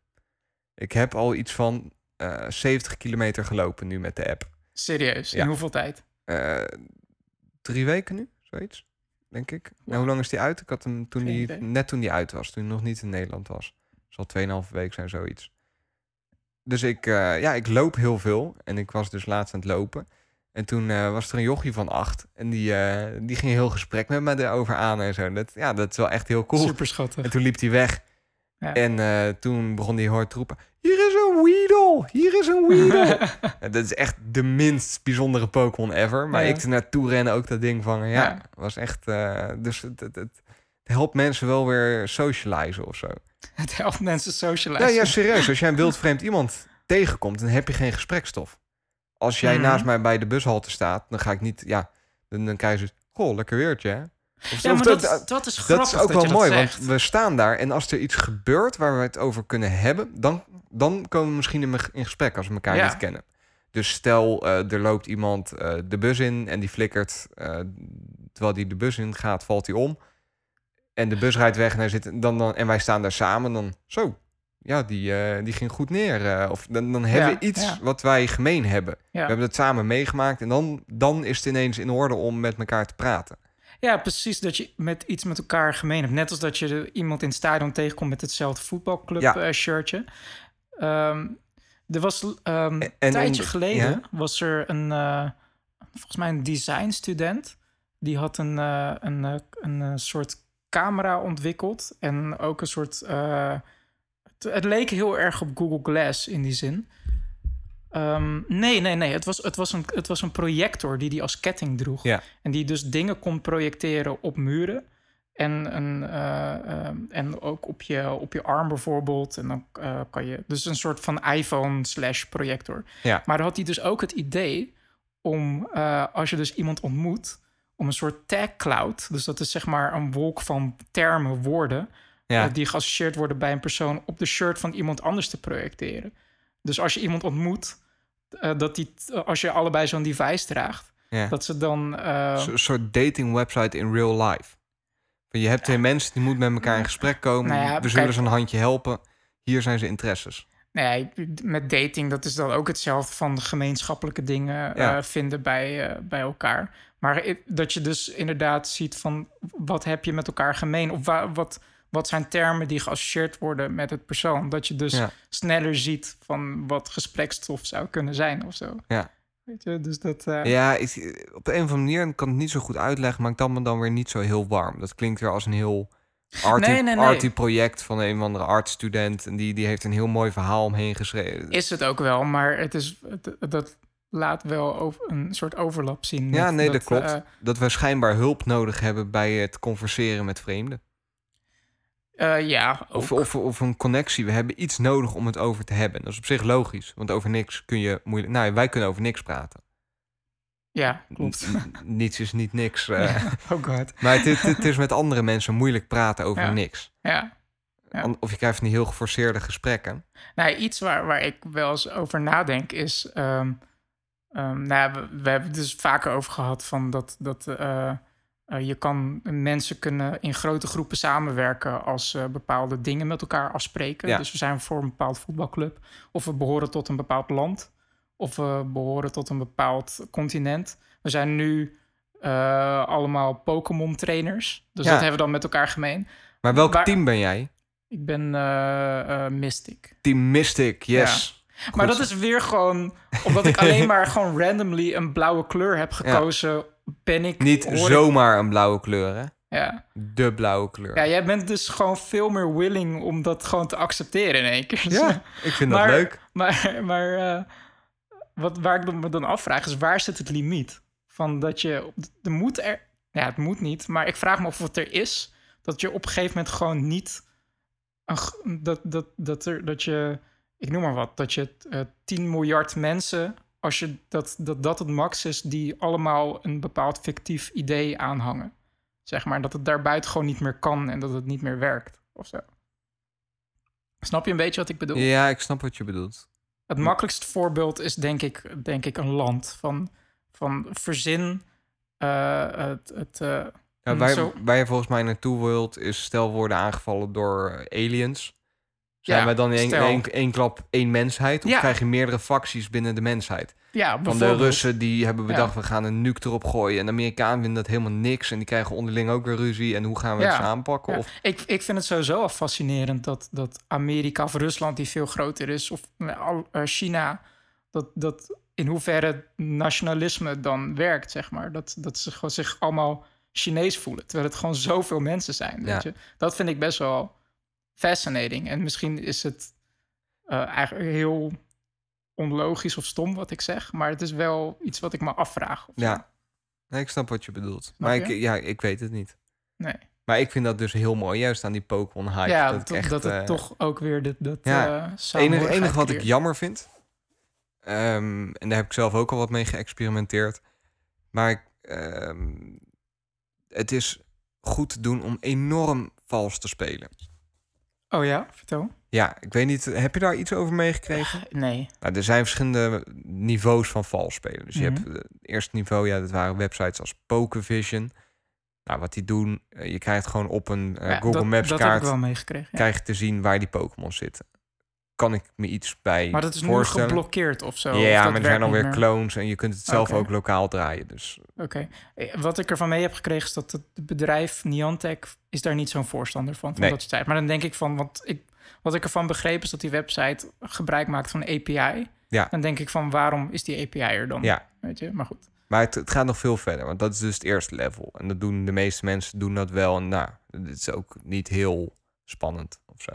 S4: Ik heb al iets van eh 70 kilometer gelopen nu met de app.
S5: Serieus,
S4: Ja.
S5: in hoeveel tijd?
S4: Eh, drie weken nu, zoiets, denk ik. Nou, hoe lang is die uit? Ik had hem toen
S5: Geen
S4: die,
S5: idee.
S4: net toen die uit was, toen hij nog niet in Nederland was. Zal 2,5 week zijn, zoiets. Dus ik, eh, ja, ik loop heel veel. En ik was dus laatst aan het lopen. En toen eh, was er een jochie van acht. En die, eh, die ging een heel gesprek met me erover aan en zo. Dat, ja, dat is wel echt heel cool.
S5: Super schattig.
S4: En toen liep hij weg.
S5: Ja.
S4: En eh, toen begon hij hard te roepen... Hier is een Weedle! Hier is een Weedle! Dat is echt de minst bijzondere Pokémon ever. Maar
S5: Ja.
S4: ik er naartoe rennen ook dat ding van... Ja,
S5: Ja.
S4: was echt... eh, dus het, het, het helpt mensen wel weer socializen of zo.
S5: Het helpt mensen
S4: Ja,
S5: socializen.
S4: ja, serieus. Als jij een wildvreemd iemand tegenkomt... dan heb je geen gesprekstof. Als jij
S5: Mhm.
S4: naast mij bij de bushalte staat... dan ga ik niet... Ja, dan, dan krijg je zo... Goh, lekker weertje, hè? Of,
S5: Ja, maar dat, dat is grappig
S4: dat is ook
S5: dat
S4: wel mooi, want we staan daar en als er iets gebeurt waar we het over kunnen hebben, dan, dan komen we misschien in, gesprek als we elkaar
S5: Ja.
S4: niet kennen. Dus stel, eh, er loopt iemand eh, de bus in en die flikkert, eh, terwijl die de bus in gaat, valt hij om. En de bus rijdt weg en, hij zit, dan, dan, en wij staan daar samen, dan zo. Ja, die, die ging goed neer. of dan, dan hebben
S5: Ja,
S4: we iets
S5: ja.
S4: wat wij gemeen hebben. We hebben het samen meegemaakt en dan, dan is het ineens in orde om met elkaar te praten.
S5: Ja, precies. Dat je met iets met elkaar gemeen hebt. Net als dat je iemand in het stadion tegenkomt met hetzelfde voetbalclub
S4: Ja.
S5: eh, shirtje. Ehm, er was ehm,
S4: en-
S5: een tijdje
S4: en-
S5: geleden
S4: ja?
S5: was er een eh, volgens mij een design student. Die had een, eh, een, een, soort camera ontwikkeld. En ook een soort. het, het leek heel erg op Google Glass in die zin. Ehm, nee, nee, nee. Het was, het, was een, het was een projector die die als ketting droeg.
S4: Ja.
S5: En die dus dingen kon projecteren op muren. En, een, eh, ehm, en ook op je, op je arm bijvoorbeeld. En dan eh, kan je... Dus een soort van iPhone slash projector.
S4: Ja.
S5: Maar dan had hij dus ook het idee om... eh, als je dus iemand ontmoet... om een soort tag cloud... dus dat is zeg maar een wolk van termen, woorden...
S4: Ja.
S5: die geassocieerd worden bij een persoon... op de shirt van iemand anders te projecteren. Dus als je iemand ontmoet... eh, dat die, als je allebei zo'n device draagt...
S4: Ja.
S5: dat ze dan... eh,
S4: Een soort dating website in real life. Je hebt twee mensen die moeten met elkaar in gesprek komen.
S5: Nou ja,
S4: we zullen
S5: kijk-
S4: ze een handje helpen. Hier zijn ze interesses.
S5: Nee, met dating, dat is dan ook hetzelfde van gemeenschappelijke dingen
S4: Ja.
S5: eh, vinden bij, eh, bij elkaar. Maar dat je dus inderdaad ziet van wat heb je met elkaar gemeen? Of wa- wat, wat zijn termen die geassocieerd worden met het persoon? Dat je dus
S4: Ja.
S5: sneller ziet van wat gesprekstof zou kunnen zijn of zo.
S4: Ja.
S5: Weet je, dus dat... eh,
S4: Ja, ik, op de een of andere manier kan het niet zo goed uitleggen, maar ik kan me dan weer niet zo heel warm. Dat klinkt weer als een heel arty,
S5: Nee, nee, nee.
S4: arty project van een of andere artstudent. En die, die heeft een heel mooi verhaal omheen geschreven.
S5: Is het ook wel, maar het is, het- dat laat wel over, een soort overlap zien.
S4: ja, nee, dat, klopt.
S5: eh,
S4: dat we schijnbaar hulp nodig hebben bij het converseren met vreemden.
S5: Eh, ja.
S4: Of, of, of een connectie. We hebben iets nodig om het over te hebben. Dat is op zich logisch, want over niks kun je moeilijk... Nou, wij kunnen over niks praten.
S5: ja, klopt.
S4: N- niets is niet niks. eh.
S5: oh god.
S4: Maar het, het, het is met andere mensen moeilijk praten over
S5: Ja.
S4: niks.
S5: Ja. Ja.
S4: Of je krijgt van die heel geforceerde gesprekken.
S5: Nou, iets waar, waar ik wel eens over nadenk is... ehm, ehm, nou, ja, we, we hebben het dus vaker over gehad van dat... dat eh, je kan mensen kunnen in grote groepen samenwerken als ze bepaalde dingen met elkaar afspreken.
S4: Ja.
S5: Dus we zijn voor een bepaald voetbalclub, of we behoren tot een bepaald land, of we behoren tot een bepaald continent. We zijn nu eh, allemaal Pokémon trainers, dus
S4: Ja.
S5: dat hebben we dan met elkaar gemeen.
S4: Maar welk
S5: Waar-
S4: team ben jij?
S5: Ik ben eh, eh, Mystic.
S4: Team Mystic, yes.
S5: Maar
S4: Goed.
S5: dat is weer gewoon omdat ik alleen maar gewoon randomly een blauwe kleur heb gekozen. Ik
S4: Niet zomaar een blauwe kleur, hè?
S5: Ja.
S4: De blauwe kleur.
S5: ja, jij bent dus gewoon veel meer willing om dat gewoon te accepteren in één keer.
S4: Ja, ik vind dat leuk.
S5: Maar, maar eh, wat, waar ik me dan afvraag is waar zit het limiet? Van dat je, er moet er, ja, het moet niet, maar ik vraag me of het er is dat je op een gegeven moment gewoon niet, dat, dat, dat, er, dat je, ik noem maar wat, dat je eh 10 miljard mensen, als je dat, dat dat het max is, die allemaal een bepaald fictief idee aanhangen. Zeg maar, dat het daarbuiten gewoon niet meer kan en dat het niet meer werkt of zo. Snap je een beetje wat ik bedoel?
S4: Ja, ik snap wat je bedoelt.
S5: Het makkelijkste voorbeeld is denk ik, denk ik een land. Van, van verzin eh, het... het eh,
S4: Ja, waar,
S5: zo-
S4: waar je volgens mij naartoe wilt, is stel worden aangevallen door aliens. Zijn
S5: Ja,
S4: wij dan in één, klap één mensheid? Of
S5: Ja.
S4: krijg je meerdere facties binnen de mensheid?
S5: ja,
S4: Van de. Russen die hebben bedacht,
S5: Ja.
S4: we gaan een nuke erop gooien. En de Amerikanen vinden dat helemaal niks. En die krijgen onderling ook weer ruzie. En hoe gaan we het aanpakken?
S5: Ja.
S4: Of,
S5: Ik, ik vind het sowieso al fascinerend dat, dat Amerika of Rusland, die veel groter is, of al- eh, China, dat, dat in hoeverre nationalisme dan werkt, zeg maar. Dat, dat ze gewoon zich allemaal Chinees voelen, terwijl het gewoon zoveel mensen zijn. Weet je? Dat vind ik best wel fascinating. En misschien is het eh, eigenlijk heel onlogisch of stom wat ik zeg, maar het is wel iets wat ik me afvraag.
S4: ja, nee, ik snap wat je bedoelt. maar ik, ja, ik weet het niet.
S5: Nee.
S4: Maar ik vind dat dus heel mooi, juist aan die Pokémon hype.
S5: ja,
S4: dat, het
S5: dat,
S4: echt,
S5: dat het
S4: eh,
S5: toch ook weer dit, dat
S4: ja,
S5: eh,
S4: enige, enige wat ik jammer vind, ehm, en daar heb ik zelf ook al wat mee geëxperimenteerd, maar ik, ehm, het is goed te doen om enorm vals te spelen.
S5: Oh ja, vertel.
S4: Ja, ik weet niet, heb je daar iets over meegekregen?
S5: Nee.
S4: Nou, er zijn verschillende niveaus van vals spelen. Dus je
S5: Mhm.
S4: hebt eh, het eerste niveau, ja, dat waren websites als Pokevision. Nou, wat die doen, eh, je krijgt gewoon op een eh,
S5: Ja,
S4: Google
S5: dat,
S4: Maps
S5: dat heb
S4: kaart
S5: ik wel meegekregen. ja.
S4: krijg je te zien waar die Pokémon zitten. Kan ik me iets bij
S5: Maar dat is nu geblokkeerd of zo.
S4: Ja, maar er zijn alweer
S5: meer?
S4: clones en je kunt het zelf ook lokaal draaien. Dus
S5: Oké. Eh, Wat ik ervan mee heb gekregen is dat het bedrijf Niantic is daar niet zo'n voorstander van. van
S4: Nee.
S5: dat tijd. Maar dan denk ik van, want ik, wat ik ervan begreep is dat die website gebruik maakt van een API.
S4: Ja.
S5: Dan denk ik van, waarom is die API er dan?
S4: ja,
S5: Weet je, maar goed.
S4: maar het, het gaat nog veel verder, want dat is dus het eerste level. En dat doen de meeste mensen doen dat wel. En nou, het is ook niet heel spannend of zo.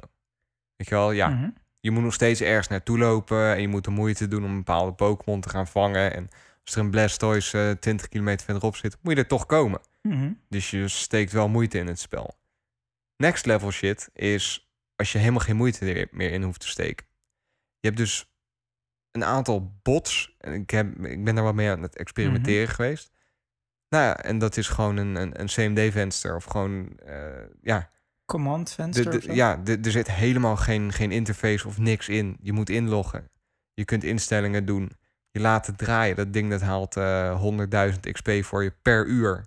S4: Weet je wel, ja.
S5: Mhm.
S4: Je moet nog steeds ergens naartoe lopen en je moet de moeite doen om een bepaalde Pokémon te gaan vangen. En als er een Blastoise eh 20 kilometer verderop zit, moet je er toch komen.
S5: Mhm.
S4: Dus je steekt wel moeite in het spel. Next level shit is als je helemaal geen moeite er meer in hoeft te steken. Je hebt dus een aantal bots. En ik, heb, ik ben daar wat mee aan het experimenteren geweest. Nou ja, en dat is gewoon een, een, een CMD-venster. Of gewoon, eh, ja,
S5: Command venster
S4: de- ja de, er zit helemaal geen, geen interface of niks in. Je moet inloggen. Je kunt instellingen doen. Je laat het draaien. Dat ding dat haalt eh 100.000 XP voor je per uur.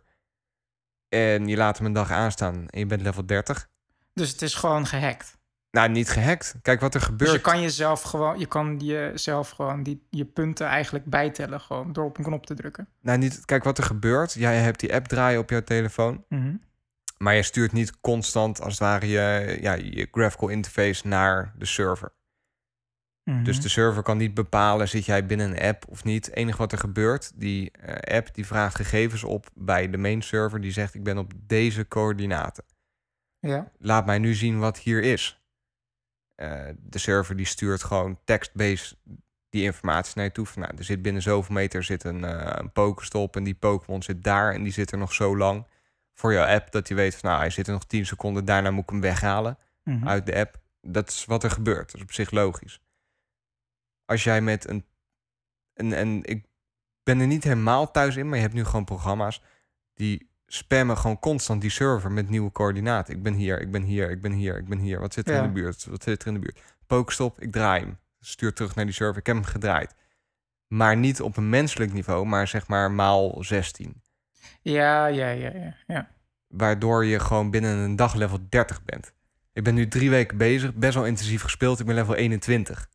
S4: En je laat hem een dag aanstaan en je bent level 30.
S5: Dus het is gewoon gehackt.
S4: Nou, niet gehackt. Kijk wat er gebeurt.
S5: Dus je kan jezelf gewoon, je kan jezelf gewoon die, je punten eigenlijk bijtellen gewoon door op een knop te drukken.
S4: Nou, niet, kijk wat er gebeurt. Jij hebt die app draaien op jouw telefoon.
S5: Mhm.
S4: Maar je stuurt niet constant als het ware je, ja, je graphical interface naar de server.
S5: Mhm.
S4: Dus de server kan niet bepalen, zit jij binnen een app of niet. Het enige wat er gebeurt, die eh, app die vraagt gegevens op bij de main server. Die zegt, ik ben op deze coördinaten.
S5: Ja.
S4: Laat mij nu zien wat hier is. Eh, de server die stuurt gewoon text-based die informatie naar je toe. Van, nou, er zit binnen zoveel meter zit een, eh een Pokestop en die Pokémon zit daar en die zit er nog zo lang. Voor jouw app, dat je weet van, nou, hij zit er nog 10 seconden, daarna moet ik hem weghalen
S5: Mhm.
S4: uit de app. Dat is wat er gebeurt. Dat is op zich logisch. Als jij met een. En, en ik ben er niet helemaal thuis in, maar je hebt nu gewoon programma's die spammen gewoon constant die server met nieuwe coördinaten. Ik ben hier, ik ben hier, ik ben hier, ik ben hier. Wat zit er
S5: Ja.
S4: in de buurt? Wat zit er in de buurt? Pokestop, ik draai hem. Stuur terug naar die server. Ik heb hem gedraaid. Maar niet op een menselijk niveau, maar zeg maar maal 16.
S5: Ja, ja, ja, ja, ja.
S4: Waardoor je gewoon binnen een dag level 30 bent. Ik ben nu drie weken bezig, best wel intensief gespeeld. Ik ben level 21.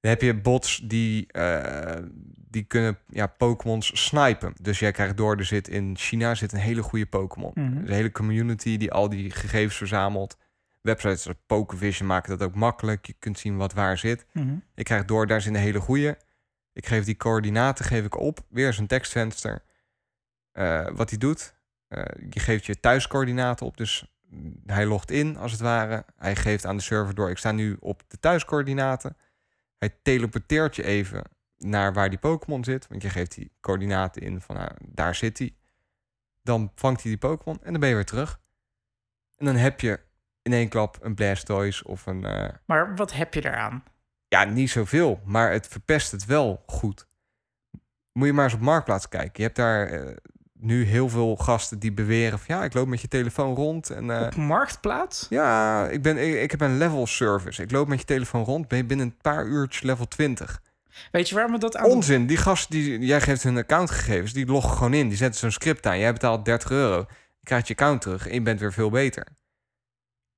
S4: Dan heb je bots die, eh, die kunnen ja, Pokémons snipen. Dus jij krijgt door, er zit in China zit een hele goede Pokémon. Is een hele community die al die gegevens verzamelt. Websites als Pokevision maken dat ook makkelijk. Je kunt zien wat waar zit.
S5: Mhm.
S4: Ik krijg door, daar zit een hele goede. Ik geef die coördinaten geef ik op. Weer zo'n tekstvenster. Eh, wat hij doet, eh, je geeft je thuiscoördinaten op. Dus hij logt in, als het ware. Hij geeft aan de server door, ik sta nu op de thuiscoördinaten. Hij teleporteert je even naar waar die Pokémon zit. Want je geeft die coördinaten in van, nou, daar zit hij. Dan vangt hij die Pokémon en dan ben je weer terug. En dan heb je in één klap een Blastoise of een... eh,
S5: Maar wat heb je daaraan?
S4: ja, niet zoveel, maar het verpest het wel goed. Moet je maar eens op Marktplaats kijken. Je hebt daar nu heel veel gasten die beweren van... ja, ik loop met je telefoon rond en... eh,
S5: Op Marktplaats?
S4: ja, ik, ben, ik, ik heb een level service. Ik loop met je telefoon rond, ben je binnen een paar uurtjes level 20.
S5: Weet je waar me dat aan...
S4: Onzin, die gasten, die, jij geeft hun accountgegevens, die loggen gewoon in. Die zetten zo'n script aan, jij betaalt 30 euro. Je krijgt je account terug en je bent weer veel beter.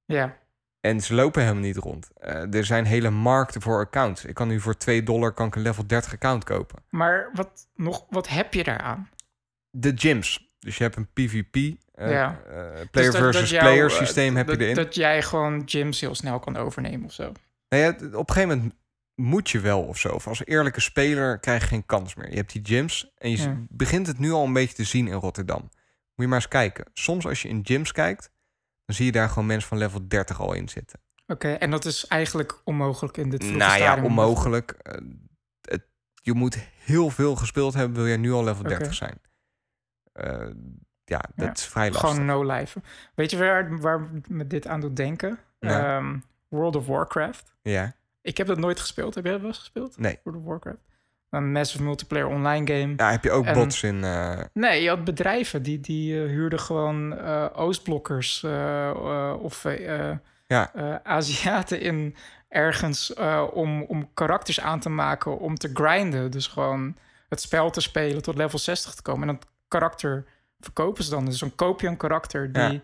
S5: Ja.
S4: En ze lopen helemaal niet rond. Eh, er zijn hele markten voor accounts. Ik kan nu voor 2 dollar kan ik een level 30 account kopen.
S5: Maar wat, nog, wat heb je daaraan?
S4: De gyms. Dus je hebt een PvP, eh,
S5: Ja.
S4: eh,
S5: Dus
S4: player
S5: dat-
S4: versus
S5: dat jou,
S4: player
S5: eh,
S4: systeem heb
S5: dat,
S4: je erin.
S5: Dat jij gewoon gyms heel snel kan overnemen of zo.
S4: Nou ja, op een gegeven moment moet je wel of zo. Of als eerlijke speler krijg je geen kans meer. Je hebt die gyms en je
S5: Ja.
S4: begint het nu al een beetje te zien in Rotterdam. Moet je maar eens kijken. Soms als je in gyms kijkt, dan zie je daar gewoon mensen van level 30 al in zitten.
S5: Oké, en dat is eigenlijk onmogelijk in dit
S4: nou ja, onmogelijk. Het, je moet heel veel gespeeld hebben, wil je nu al level
S5: Oké.
S4: 30 zijn. Eh, ja, dat
S5: Ja,
S4: is vrij lastig.
S5: Gewoon no life. Weet je waar, waar me dit aan doet denken?
S4: Ja.
S5: Ehm, World of Warcraft.
S4: Ja,
S5: Ik heb dat nooit gespeeld. Heb jij dat wel eens gespeeld?
S4: nee.
S5: World of Warcraft? Een massive multiplayer online game.
S4: Ja, heb je ook
S5: En-
S4: bots in... eh,
S5: Nee, je had bedrijven die, die eh, huurden gewoon Oostblokkers of
S4: Ja.
S5: Aziaten in ergens om, om karakters aan te maken, om te grinden. Dus gewoon het spel te spelen tot level 60 te komen. En dat karakter verkopen ze dan. Dus dan koop je een karakter die
S4: Ja.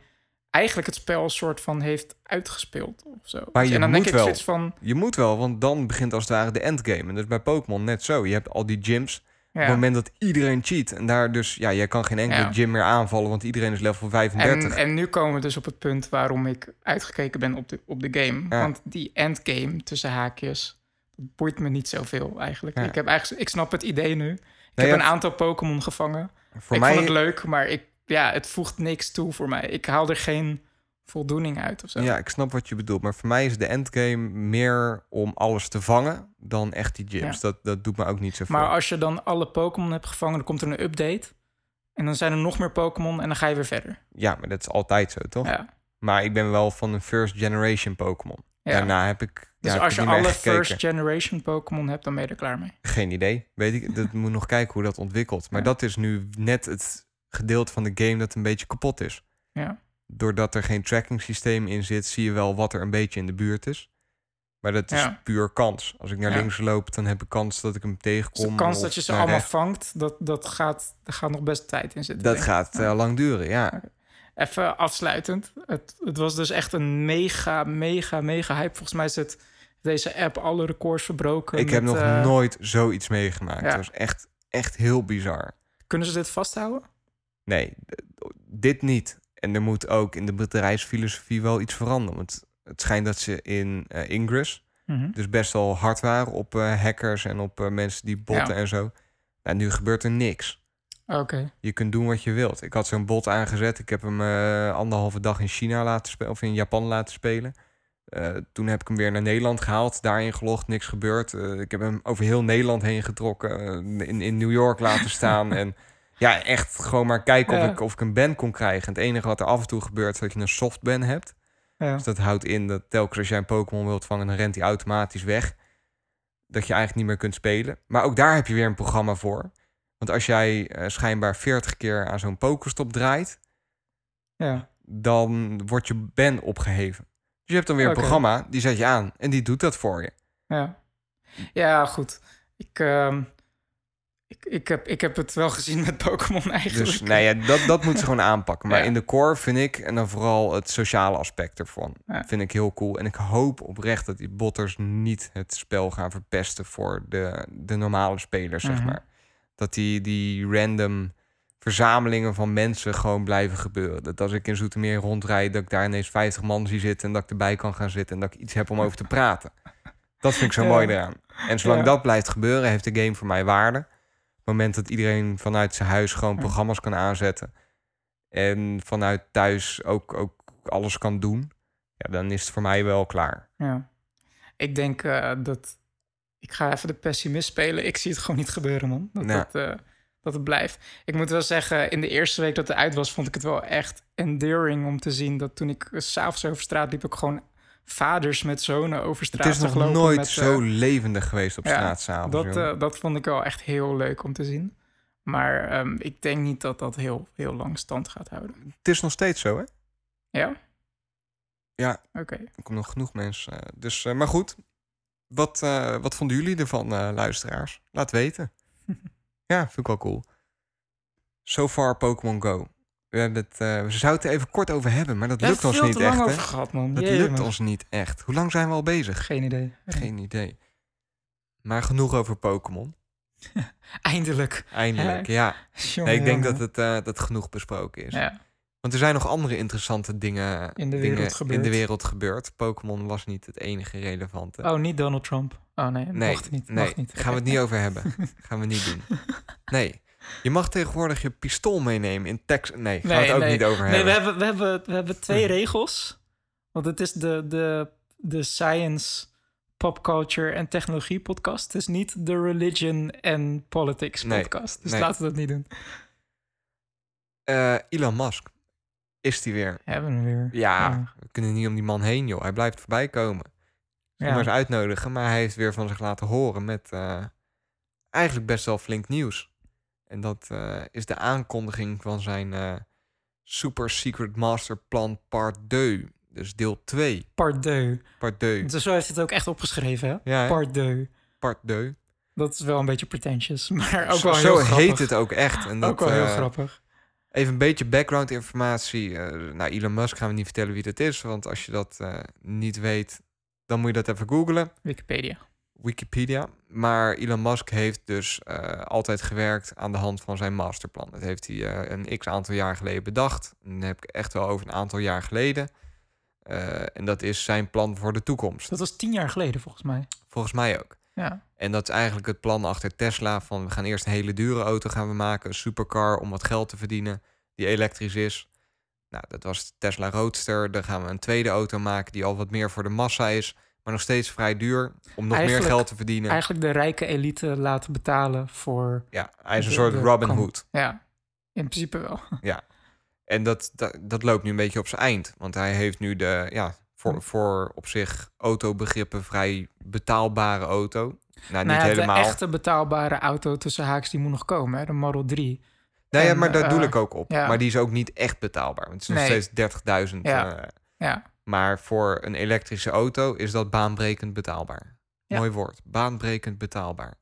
S5: eigenlijk het spel een soort van heeft uitgespeeld of zo.
S4: Maar je
S5: en dan
S4: moet
S5: denk ik
S4: wel.
S5: zoiets van...
S4: Je moet wel, want dan begint als het ware de endgame. En is bij Pokémon net zo. Je hebt al die gyms. Op
S5: Ja.
S4: het moment dat iedereen cheat. En daar dus, ja, jij kan geen enkele
S5: Ja.
S4: gym meer aanvallen, want iedereen is level 35.
S5: En, en nu komen we dus op het punt waarom ik uitgekeken ben op de, op de game.
S4: Ja.
S5: Want die endgame tussen haakjes, dat boeit me niet zoveel eigenlijk.
S4: Ja.
S5: Ik, heb eigenlijk. ik snap het idee nu. Ik
S4: Nee,
S5: heb een aantal Pokémon gevangen.
S4: Voor
S5: ik
S4: mij,
S5: vond het leuk, maar ik, ja, het voegt niks toe voor mij. Ik haal er geen voldoening uit of zo.
S4: Ja, ik snap wat je bedoelt. Maar voor mij is de endgame meer om alles te vangen dan echt die gyms.
S5: Ja.
S4: Dat, dat doet me ook niet zoveel.
S5: Maar als je dan alle Pokémon hebt gevangen, dan komt er een update. En dan zijn er nog meer Pokémon en dan ga je weer verder.
S4: Ja, maar dat is altijd zo, toch?
S5: Ja.
S4: Maar ik ben wel van een first generation Pokémon.
S5: Ja.
S4: Daarna heb ik...
S5: Dus
S4: ja,
S5: als je alle first generation Pokémon hebt, dan ben je er klaar mee.
S4: Geen idee. Weet ik, dat moet nog kijken hoe dat ontwikkelt. Maar
S5: Ja.
S4: dat is nu net het gedeelte van de game dat een beetje kapot is.
S5: Ja.
S4: Doordat er geen tracking systeem in zit, zie je wel wat er een beetje in de buurt is. Maar dat is
S5: Ja.
S4: puur kans. Als ik naar
S5: Ja.
S4: links loop, dan heb ik kans dat ik hem
S5: Dus
S4: tegenkom.
S5: de kans dat je ze allemaal vangt, dat, dat gaat, daar gaat nog best tijd in zitten.
S4: Dat
S5: denk
S4: gaat eh, lang duren, ja.
S5: Even afsluitend. Het, het was dus echt een mega, mega, mega hype. Volgens mij is het deze app alle records verbroken.
S4: Ik heb nog
S5: eh,
S4: nooit zoiets meegemaakt.
S5: ja.
S4: Dat was echt, echt heel bizar.
S5: Kunnen ze dit vasthouden?
S4: Nee, dit niet. En er moet ook in de bedrijfsfilosofie wel iets veranderen. Want het schijnt dat ze in eh, Ingress
S5: Mhm.
S4: Dus best wel hard waren op eh, hackers en op mensen die botten
S5: Ja.
S4: en zo. Nou, nu gebeurt er niks.
S5: Oké.
S4: Je kunt doen wat je wilt. Ik had zo'n bot aangezet. Ik heb hem eh, anderhalve dag in China laten spelen of in Japan laten spelen. Eh, toen heb ik hem weer naar Nederland gehaald, daarin gelogd, niks gebeurd. Eh, ik heb hem over heel Nederland heen getrokken, in, in New York laten staan. en ja, echt gewoon maar kijken of, ik, of ik een ban kon krijgen. En het enige wat er af en toe gebeurt, is dat je een soft ban hebt.
S5: Ja.
S4: Dus dat houdt in dat telkens als jij een Pokémon wilt vangen, dan rent hij automatisch weg. Dat je eigenlijk niet meer kunt spelen. Maar ook daar heb je weer een programma voor. Want als jij eh, schijnbaar 40 keer aan zo'n Pokéstop draait,
S5: ja.
S4: dan wordt je ban opgeheven. Dus je hebt dan weer een programma, die zet je aan en die doet dat voor je.
S5: Ja, ja goed. Ik, ehm, ik, ik, heb, ik heb het wel gezien met Pokémon eigenlijk.
S4: Dus nee, ja, dat, dat moet ze gewoon aanpakken. Maar
S5: Ja.
S4: in de core vind ik, en dan vooral het sociale aspect ervan,
S5: Ja.
S4: vind ik heel cool. En ik hoop oprecht dat die botters niet het spel gaan verpesten voor de, de normale spelers, zeg
S5: Mhm.
S4: maar. Dat die, die random verzamelingen van mensen gewoon blijven gebeuren. Dat als ik in Zoetermeer rondrijd, dat ik daar ineens 50 man zie zitten en dat ik erbij kan gaan zitten en dat ik iets heb om over te praten. Dat vind ik zo
S5: Ja.
S4: mooi eraan. En zolang
S5: Ja.
S4: dat blijft gebeuren, heeft de game voor mij waarde. Op het moment dat iedereen vanuit zijn huis gewoon
S5: Ja.
S4: programma's kan aanzetten. En vanuit thuis ook, ook alles kan doen. Ja, dan is het voor mij wel klaar.
S5: Ja. Ik denk eh, dat... Ik ga even de pessimist spelen. Ik zie het gewoon niet gebeuren, man. Dat,
S4: Ja.
S5: het, eh, dat het blijft. Ik moet wel zeggen, in de eerste week dat het uit was... vond ik het wel echt endearing om te zien... dat toen ik s'avonds over straat liep... ook gewoon vaders met zonen over straat
S4: het is nog nooit
S5: met, eh,
S4: zo levendig geweest op
S5: ja,
S4: straat s'avonds.
S5: Dat, eh, dat vond ik wel echt heel leuk om te zien. Maar ehm, ik denk niet dat dat heel, heel lang stand gaat houden.
S4: het is nog steeds zo, hè?
S5: Ja?
S4: Ja.
S5: Oké.
S4: Er komen nog genoeg mensen. dus, maar goed. Wat, eh, wat vonden jullie ervan, eh, luisteraars? Laat weten. ja, vind ik wel cool. So far Pokémon Go. We, hebben het, eh, we zouden het even kort over hebben, maar dat lukt ons niet echt.
S5: over gehad, man.
S4: Dat
S5: Jee,
S4: lukt
S5: man.
S4: ons niet echt. Hoe lang zijn we al bezig?
S5: Geen idee.
S4: Geen idee. Maar genoeg over Pokémon.
S5: Eindelijk.
S4: Eindelijk, ja.
S5: Jongen,
S4: Nee, ik denk
S5: jongen.
S4: dat het, dat het genoeg besproken is.
S5: Ja.
S4: Want er zijn nog andere interessante dingen
S5: In de
S4: dingen
S5: wereld gebeurd.
S4: in de wereld gebeurd. Pokémon was niet het enige relevante.
S5: Oh, niet Donald Trump. Oh nee,
S4: nee,
S5: mocht niet.
S4: nee,
S5: Mag niet.
S4: gaan we het niet over hebben. gaan we niet doen. Nee, je mag tegenwoordig je pistool meenemen in Texas. Nee, gaan we het ook niet over
S5: nee,
S4: hebben.
S5: we hebben, we hebben, we hebben twee regels. Want het is de, de, de science, pop culture en technologie podcast. Het is niet de religion en politics
S4: Nee,
S5: podcast. Dus
S4: nee.
S5: laten we dat niet doen.
S4: Eh, Elon Musk, is die weer?
S5: Hebben we weer.
S4: Ja, we kunnen niet om die man heen, joh. Hij blijft voorbij komen.
S5: Ja.
S4: maar eens uitnodigen. Maar hij heeft weer van zich laten horen met eh, eigenlijk best wel flink nieuws. En dat eh, is de aankondiging van zijn eh, Super Secret Master Plan Part 2. Dus deel 2.
S5: Part 2.
S4: Part 2.
S5: Dus zo heeft het ook echt opgeschreven, hè?
S4: Ja, hè?
S5: Part 2.
S4: Part 2.
S5: Dat is wel een beetje pretentious, maar ook
S4: Zo-
S5: wel
S4: Zo
S5: heel grappig.
S4: heet het ook echt. En dat,
S5: ook wel heel grappig.
S4: Even een beetje background informatie. Eh, nou, Elon Musk gaan we niet vertellen wie dat is. Want als je dat eh, niet weet, dan moet je dat even googlen.
S5: Wikipedia.
S4: Wikipedia. Maar Elon Musk heeft dus eh, altijd gewerkt aan de hand van zijn masterplan. Dat heeft hij een x aantal jaar geleden bedacht. En dat heb ik echt wel over een aantal jaar geleden. En dat is zijn plan voor de toekomst.
S5: Dat was tien jaar geleden, volgens mij.
S4: Volgens mij ook.
S5: Ja.
S4: En dat is eigenlijk het plan achter Tesla. Van we gaan eerst een hele dure auto gaan we maken. Een supercar om wat geld te verdienen. Die elektrisch is. Nou, dat was de Tesla Roadster. Dan gaan we een tweede auto maken die al wat meer voor de massa is. Maar nog steeds vrij duur. Om nog meer geld te verdienen.
S5: Eigenlijk de rijke elite laten betalen voor...
S4: Ja, hij is een
S5: de-
S4: soort
S5: de
S4: Robin Hood.
S5: Ja, in principe wel.
S4: En dat, dat, dat loopt nu een beetje op zijn eind. Want hij heeft nu de, ja, voor, voor op zich autobegrippen vrij betaalbare auto. Nou, niet
S5: ja,
S4: helemaal.
S5: De echte betaalbare auto tussen haaks, die moet nog komen, hè? de Model 3.
S4: nee, ja, maar daar doe
S5: eh,
S4: ik ook op.
S5: ja.
S4: Maar die is ook niet echt betaalbaar. Want het is nog steeds 30.000.
S5: Ja.
S4: eh,
S5: Ja,
S4: maar voor een elektrische auto is dat baanbrekend betaalbaar. Mooi woord. Baanbrekend betaalbaar.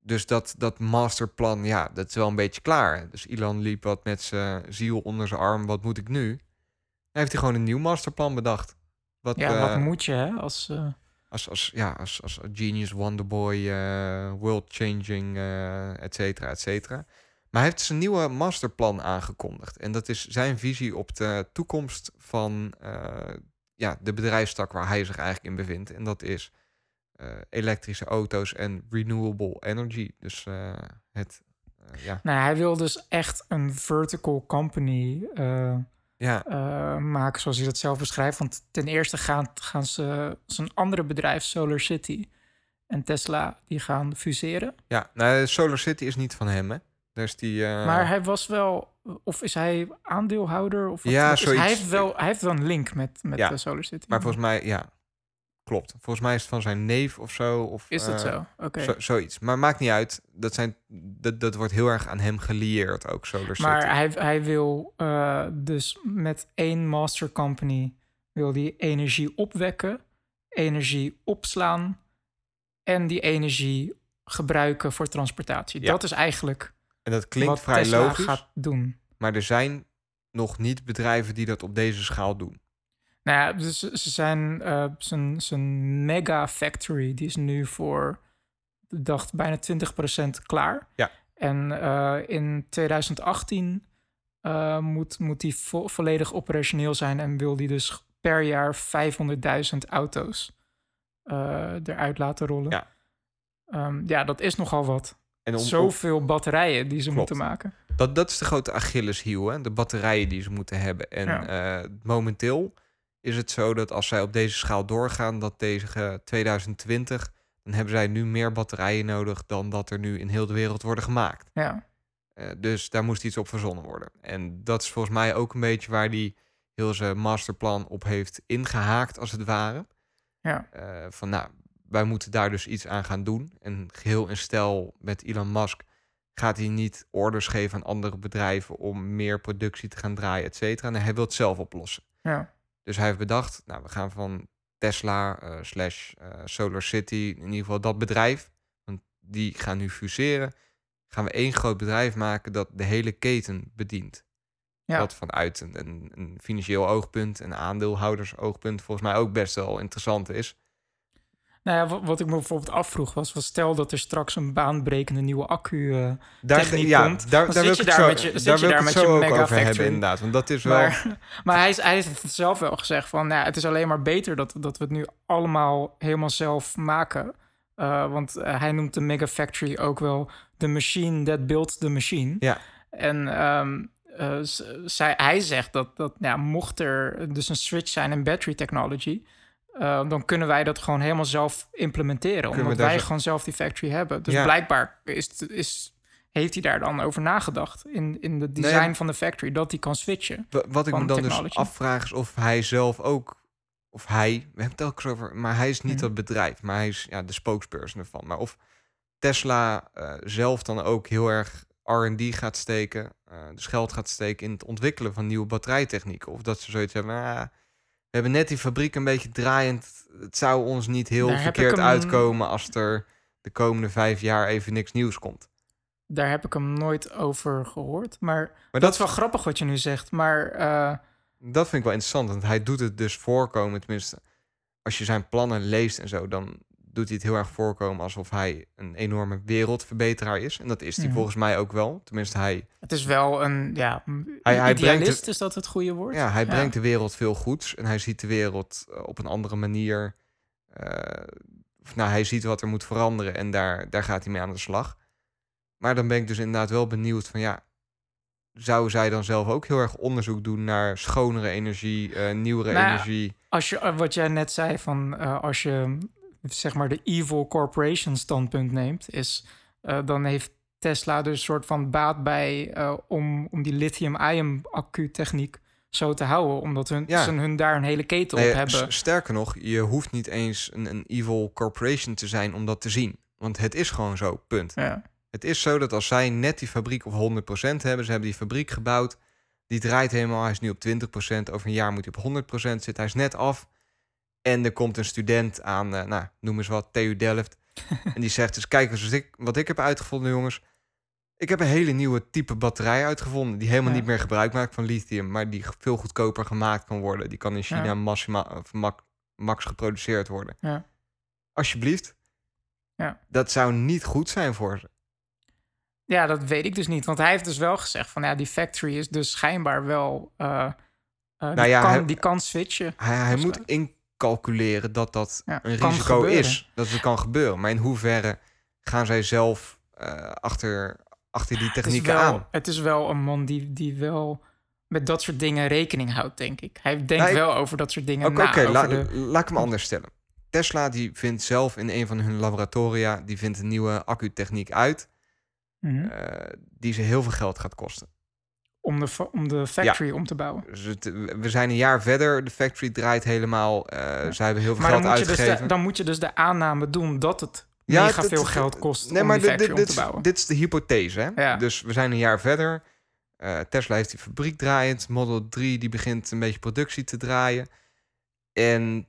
S4: Dus dat, dat masterplan, ja, dat is wel een beetje klaar. Dus Elon liep wat met zijn ziel onder zijn arm. Wat moet ik nu? Dan heeft hij gewoon een nieuw masterplan bedacht. Wat,
S5: ja
S4: eh,
S5: wat moet je, hè? Als, eh,
S4: als, als, ja, als, als genius, wonderboy, eh, world-changing, eh et cetera, et cetera. Maar hij heeft zijn nieuwe masterplan aangekondigd. En dat is zijn visie op de toekomst van eh, ja, de bedrijfstak waar hij zich eigenlijk in bevindt. En dat is eh, elektrische auto's en renewable energy. Dus eh, het, eh, ja,
S5: Nou, hij wil dus echt een vertical company eh,
S4: ja,
S5: eh, maken, zoals hij dat zelf beschrijft. Want ten eerste gaan, gaan ze zijn andere bedrijf, Solar City en Tesla, die gaan fuseren.
S4: ja. Nou, Solar City is niet van hem, hè? Is die... eh,
S5: maar hij was wel, of is hij aandeelhouder? Of wat-
S4: Ja,
S5: is-
S4: zoiets.
S5: Hij heeft, wel, hij heeft wel een link met, met
S4: Ja,
S5: Solar City.
S4: Maar volgens mij, ja, klopt. Volgens mij is het van zijn neef of zo. Of,
S5: is dat
S4: eh,
S5: zo? Oké.
S4: zo- zoiets. Maar maakt niet uit. Dat, zijn, dat, dat wordt heel erg aan hem gelieerd ook, Solar City.
S5: Maar hij, hij wil eh, dus met één master company wil die energie opwekken, energie opslaan en die energie gebruiken voor transportatie.
S4: Ja.
S5: Dat is eigenlijk
S4: en dat klinkt
S5: wat
S4: vrij
S5: Tesla
S4: logisch.
S5: gaat doen.
S4: Maar er zijn nog niet bedrijven die dat op deze schaal doen.
S5: Nou ja, dus ze zijn eh, zijn, zijn mega factory die is nu voor dacht bijna 20% klaar.
S4: Ja.
S5: En eh, in 2018 eh, moet, moet die vo- volledig operationeel zijn en wil die dus per jaar 500.000 auto's eruit laten rollen.
S4: Ja.
S5: Ehm, ja, dat is nogal wat.
S4: En om,
S5: Zoveel batterijen die ze
S4: Klopt.
S5: moeten maken.
S4: dat, dat is de grote Achilleshiel, hè? de batterijen die ze moeten hebben. En
S5: Ja.
S4: momenteel is het zo dat als zij op deze schaal doorgaan, dat tegen 2020, dan hebben zij nu meer batterijen nodig dan dat er nu in heel de wereld worden gemaakt.
S5: Ja,
S4: Eh, dus daar moest iets op verzonnen worden. En dat is volgens mij ook een beetje waar die heel zijn masterplan op heeft ingehaakt, als het ware.
S5: ja.
S4: Eh, van nou, wij moeten daar dus iets aan gaan doen. En geheel in stijl met Elon Musk gaat hij niet orders geven aan andere bedrijven om meer productie te gaan draaien, et cetera. Nee, hij wil het zelf oplossen.
S5: ja.
S4: Dus hij heeft bedacht, nou, we gaan van Tesla eh, slash eh, Solar City, in ieder geval dat bedrijf, want die gaan nu fuseren. Gaan we één groot bedrijf maken dat de hele keten bedient.
S5: Ja.
S4: Wat vanuit een, een, een financieel oogpunt en aandeelhoudersoogpunt volgens mij ook best wel interessant is.
S5: Nou ja, wat, ik me bijvoorbeeld afvroeg was, was stel dat er straks een baanbrekende nieuwe accu eh,
S4: Daar,
S5: techniek
S4: ja,
S5: komt,
S4: daar, daar wil ik
S5: daar
S4: zo,
S5: met je-
S4: daar wil
S5: met
S4: zo
S5: je
S4: ook
S5: mega
S4: over hebben
S5: factory.
S4: inderdaad. Want dat is wel...
S5: Maar, maar hij, is- hij heeft het zelf wel gezegd van, nou, het is alleen maar beter dat, dat we het nu allemaal helemaal zelf maken. Uh, want uh, hij noemt de Mega Factory ook wel de machine that built the machine.
S4: Ja.
S5: En um, uh, zij, hij zegt dat, dat ja, mocht er dus een switch zijn in battery technology, uh, dan kunnen wij dat gewoon helemaal zelf implementeren.
S4: Kunnen
S5: omdat wij
S4: zo-
S5: gewoon zelf die factory hebben. Dus
S4: Ja.
S5: blijkbaar is, is, heeft hij daar dan over nagedacht in, in het design
S4: Nee,
S5: van de factory, dat hij kan switchen.
S4: Wa- Wat ik me dan dus afvraag is of hij zelf ook... Of hij, we hebben het elke keer over... Maar hij is niet
S5: Mhm.
S4: dat bedrijf, maar hij is ja, de spokesperson ervan. Maar of Tesla eh, zelf dan ook heel erg R&D gaat steken... eh, dus geld gaat steken in het ontwikkelen van nieuwe batterijtechnieken. Of dat ze zoiets hebben... "Ah, we hebben net die fabriek een beetje draaiend. Het zou ons niet heel
S5: Daar
S4: verkeerd
S5: hem-
S4: uitkomen... als er de komende vijf jaar even niks nieuws komt.
S5: Daar heb ik hem nooit over gehoord. Maar,
S4: Maar
S5: dat,
S4: dat,
S5: is wel grappig wat je nu zegt. Maar eh,
S4: dat vind ik wel interessant. Want hij doet het dus voorkomen, tenminste... als je zijn plannen leest en zo... dan doet hij het heel erg voorkomen alsof hij een enorme wereldverbeteraar is. En dat is hij
S5: Mhm.
S4: volgens mij ook wel. Tenminste, hij,
S5: het is wel een ja,
S4: Hij- brengt
S5: is dat het goede woord?
S4: ja, hij brengt de wereld veel goeds. En hij ziet de wereld eh, op een andere manier. eh, of, nou, hij ziet wat er moet veranderen en daar, daar gaat hij mee aan de slag. Maar dan ben ik dus inderdaad wel benieuwd van ja... Zou zij dan zelf ook heel erg onderzoek doen naar schonere energie, eh, nieuwere
S5: Nou
S4: energie?
S5: Als je, wat jij net zei van als je zeg maar de evil corporation standpunt neemt, is eh, dan heeft Tesla dus een soort van baat bij eh, om, om die lithium-ion accu techniek zo te houden, omdat hun,
S4: Ja.
S5: ze hun daar een hele keten
S4: Nee,
S5: op hebben.
S4: Sterker nog, je hoeft niet eens een, een evil corporation te zijn om dat te zien. Want het is gewoon zo, punt.
S5: Ja.
S4: Het is zo dat als zij net die fabriek op 100% hebben, ze hebben die fabriek gebouwd, die draait helemaal, hij is nu op 20%, over een jaar moet hij op 100% zitten, hij is net af. En er komt een student aan, eh, nou, noem eens wat, TU Delft. en die zegt dus, kijk eens wat ik, wat ik heb uitgevonden, jongens. Ik heb een hele nieuwe type batterij uitgevonden, die helemaal
S5: Ja.
S4: niet meer gebruik maakt van lithium, maar die veel goedkoper gemaakt kan worden. Die kan in China
S5: Ja.
S4: massima, of mak- max geproduceerd worden.
S5: Ja.
S4: Alsjeblieft.
S5: Ja.
S4: Dat zou niet goed zijn voor ze.
S5: Ja, dat weet ik dus niet. Want hij heeft dus wel gezegd van ja, die factory is dus schijnbaar wel. eh, eh,
S4: Nou
S5: die,
S4: ja,
S5: kan,
S4: hij-
S5: die kan switchen.
S4: Hij, hij
S5: Dus,
S4: moet in calculeren dat dat
S5: Ja,
S4: een risico
S5: gebeuren.
S4: is. Dat het kan gebeuren. Maar in hoeverre gaan zij zelf eh, achter, achter die technieken
S5: wel,
S4: aan?
S5: het is wel een man die, die wel met dat soort dingen rekening houdt, denk ik. Hij denkt
S4: Nou, ik-
S5: wel over dat soort dingen
S4: Oké, la-
S5: de-
S4: laat ik hem anders stellen. Tesla die vindt zelf in een van hun laboratoria... die vindt een nieuwe accutechniek uit...
S5: Mhm.
S4: eh, die ze heel veel geld gaat kosten.
S5: Om, de, om de factory om te bouwen.
S4: Dus het- we zijn een jaar verder, de factory draait helemaal. eh Zij hebben heel veel
S5: Maar
S4: geld
S5: dus
S4: uitgegeven.
S5: de, dan moet je dus de aanname doen dat het
S4: Ja,
S5: mega veel geld kost
S4: Nee,
S5: om
S4: maar
S5: die
S4: dit,
S5: factory
S4: dit,
S5: om te bouwen.
S4: dit is de hypothese. Hè? Dus we zijn een jaar verder. Eh, Tesla heeft die fabriek draaiend. Model 3 die begint een beetje productie te draaien. En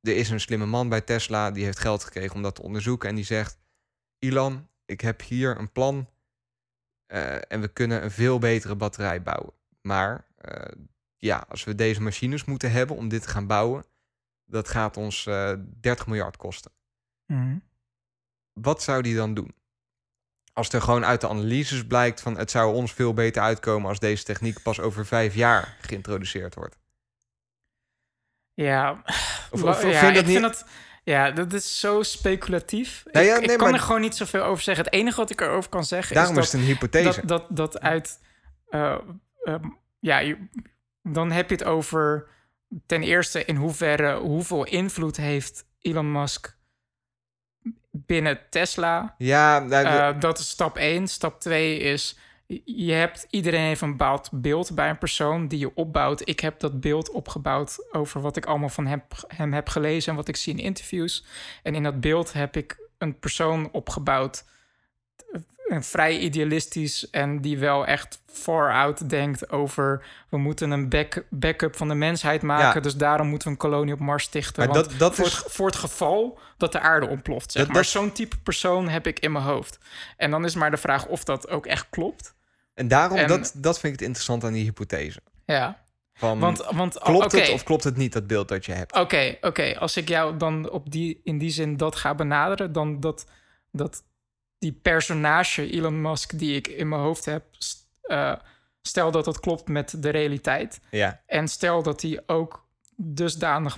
S4: er is een slimme man bij Tesla. Die heeft geld gekregen om dat te onderzoeken. En die zegt... Ilan, ik heb hier een plan. Eh, en we kunnen een veel betere batterij bouwen. Maar eh, ja, als we deze machines moeten hebben om dit te gaan bouwen... dat gaat ons eh 30 miljard kosten
S5: Mhm.
S4: wat zou die dan doen? Als er gewoon uit de analyses blijkt van het zou ons veel beter uitkomen als deze techniek pas over vijf jaar geïntroduceerd wordt.
S5: Ja,
S4: Of,
S5: Wa-
S4: of, of
S5: ja,
S4: vind je
S5: ik
S4: dat niet?
S5: vind dat, ja, dat is zo speculatief.
S4: Ja,
S5: ik
S4: nee,
S5: ik kan
S4: maar-
S5: er gewoon niet zoveel over zeggen. Het enige wat ik erover kan zeggen
S4: Daarom
S5: is
S4: is
S5: dat,
S4: het een hypothese.
S5: dat, dat, dat uit... eh, ehm, ja, je- dan heb je het over ten eerste in hoeverre, hoeveel invloed heeft Elon Musk binnen Tesla.
S4: ja, nou,
S5: Eh, dat is stap 1. Stap 2 is... Je hebt, iedereen heeft een bepaald beeld bij een persoon die je opbouwt. Ik heb dat beeld opgebouwd over wat ik allemaal van hem, hem heb gelezen en wat ik zie in interviews. En in dat beeld heb ik een persoon opgebouwd, een vrij idealistisch en die wel echt far out denkt over we moeten een back, backup van de mensheid maken,
S4: Ja.
S5: dus daarom moeten we een kolonie op Mars stichten.
S4: Maar
S5: want
S4: dat- dat
S5: voor,
S4: is-
S5: het, voor het geval dat de aarde ontploft. Zeg
S4: Dat-
S5: maar
S4: dat-
S5: zo'n type persoon heb ik in mijn hoofd. En dan is maar de vraag of dat ook echt klopt.
S4: En daarom,
S5: en-
S4: dat, dat vind ik het interessant aan die hypothese.
S5: Ja,
S4: Van,
S5: want, want
S4: klopt het of klopt het niet, dat beeld dat je hebt?
S5: Oké, oké. Als ik jou dan op die, in die zin dat ga benaderen, dan dat, dat die personage Elon Musk die ik in mijn hoofd heb, eh, stel dat dat klopt met de realiteit.
S4: Ja,
S5: En stel dat hij ook dusdanig,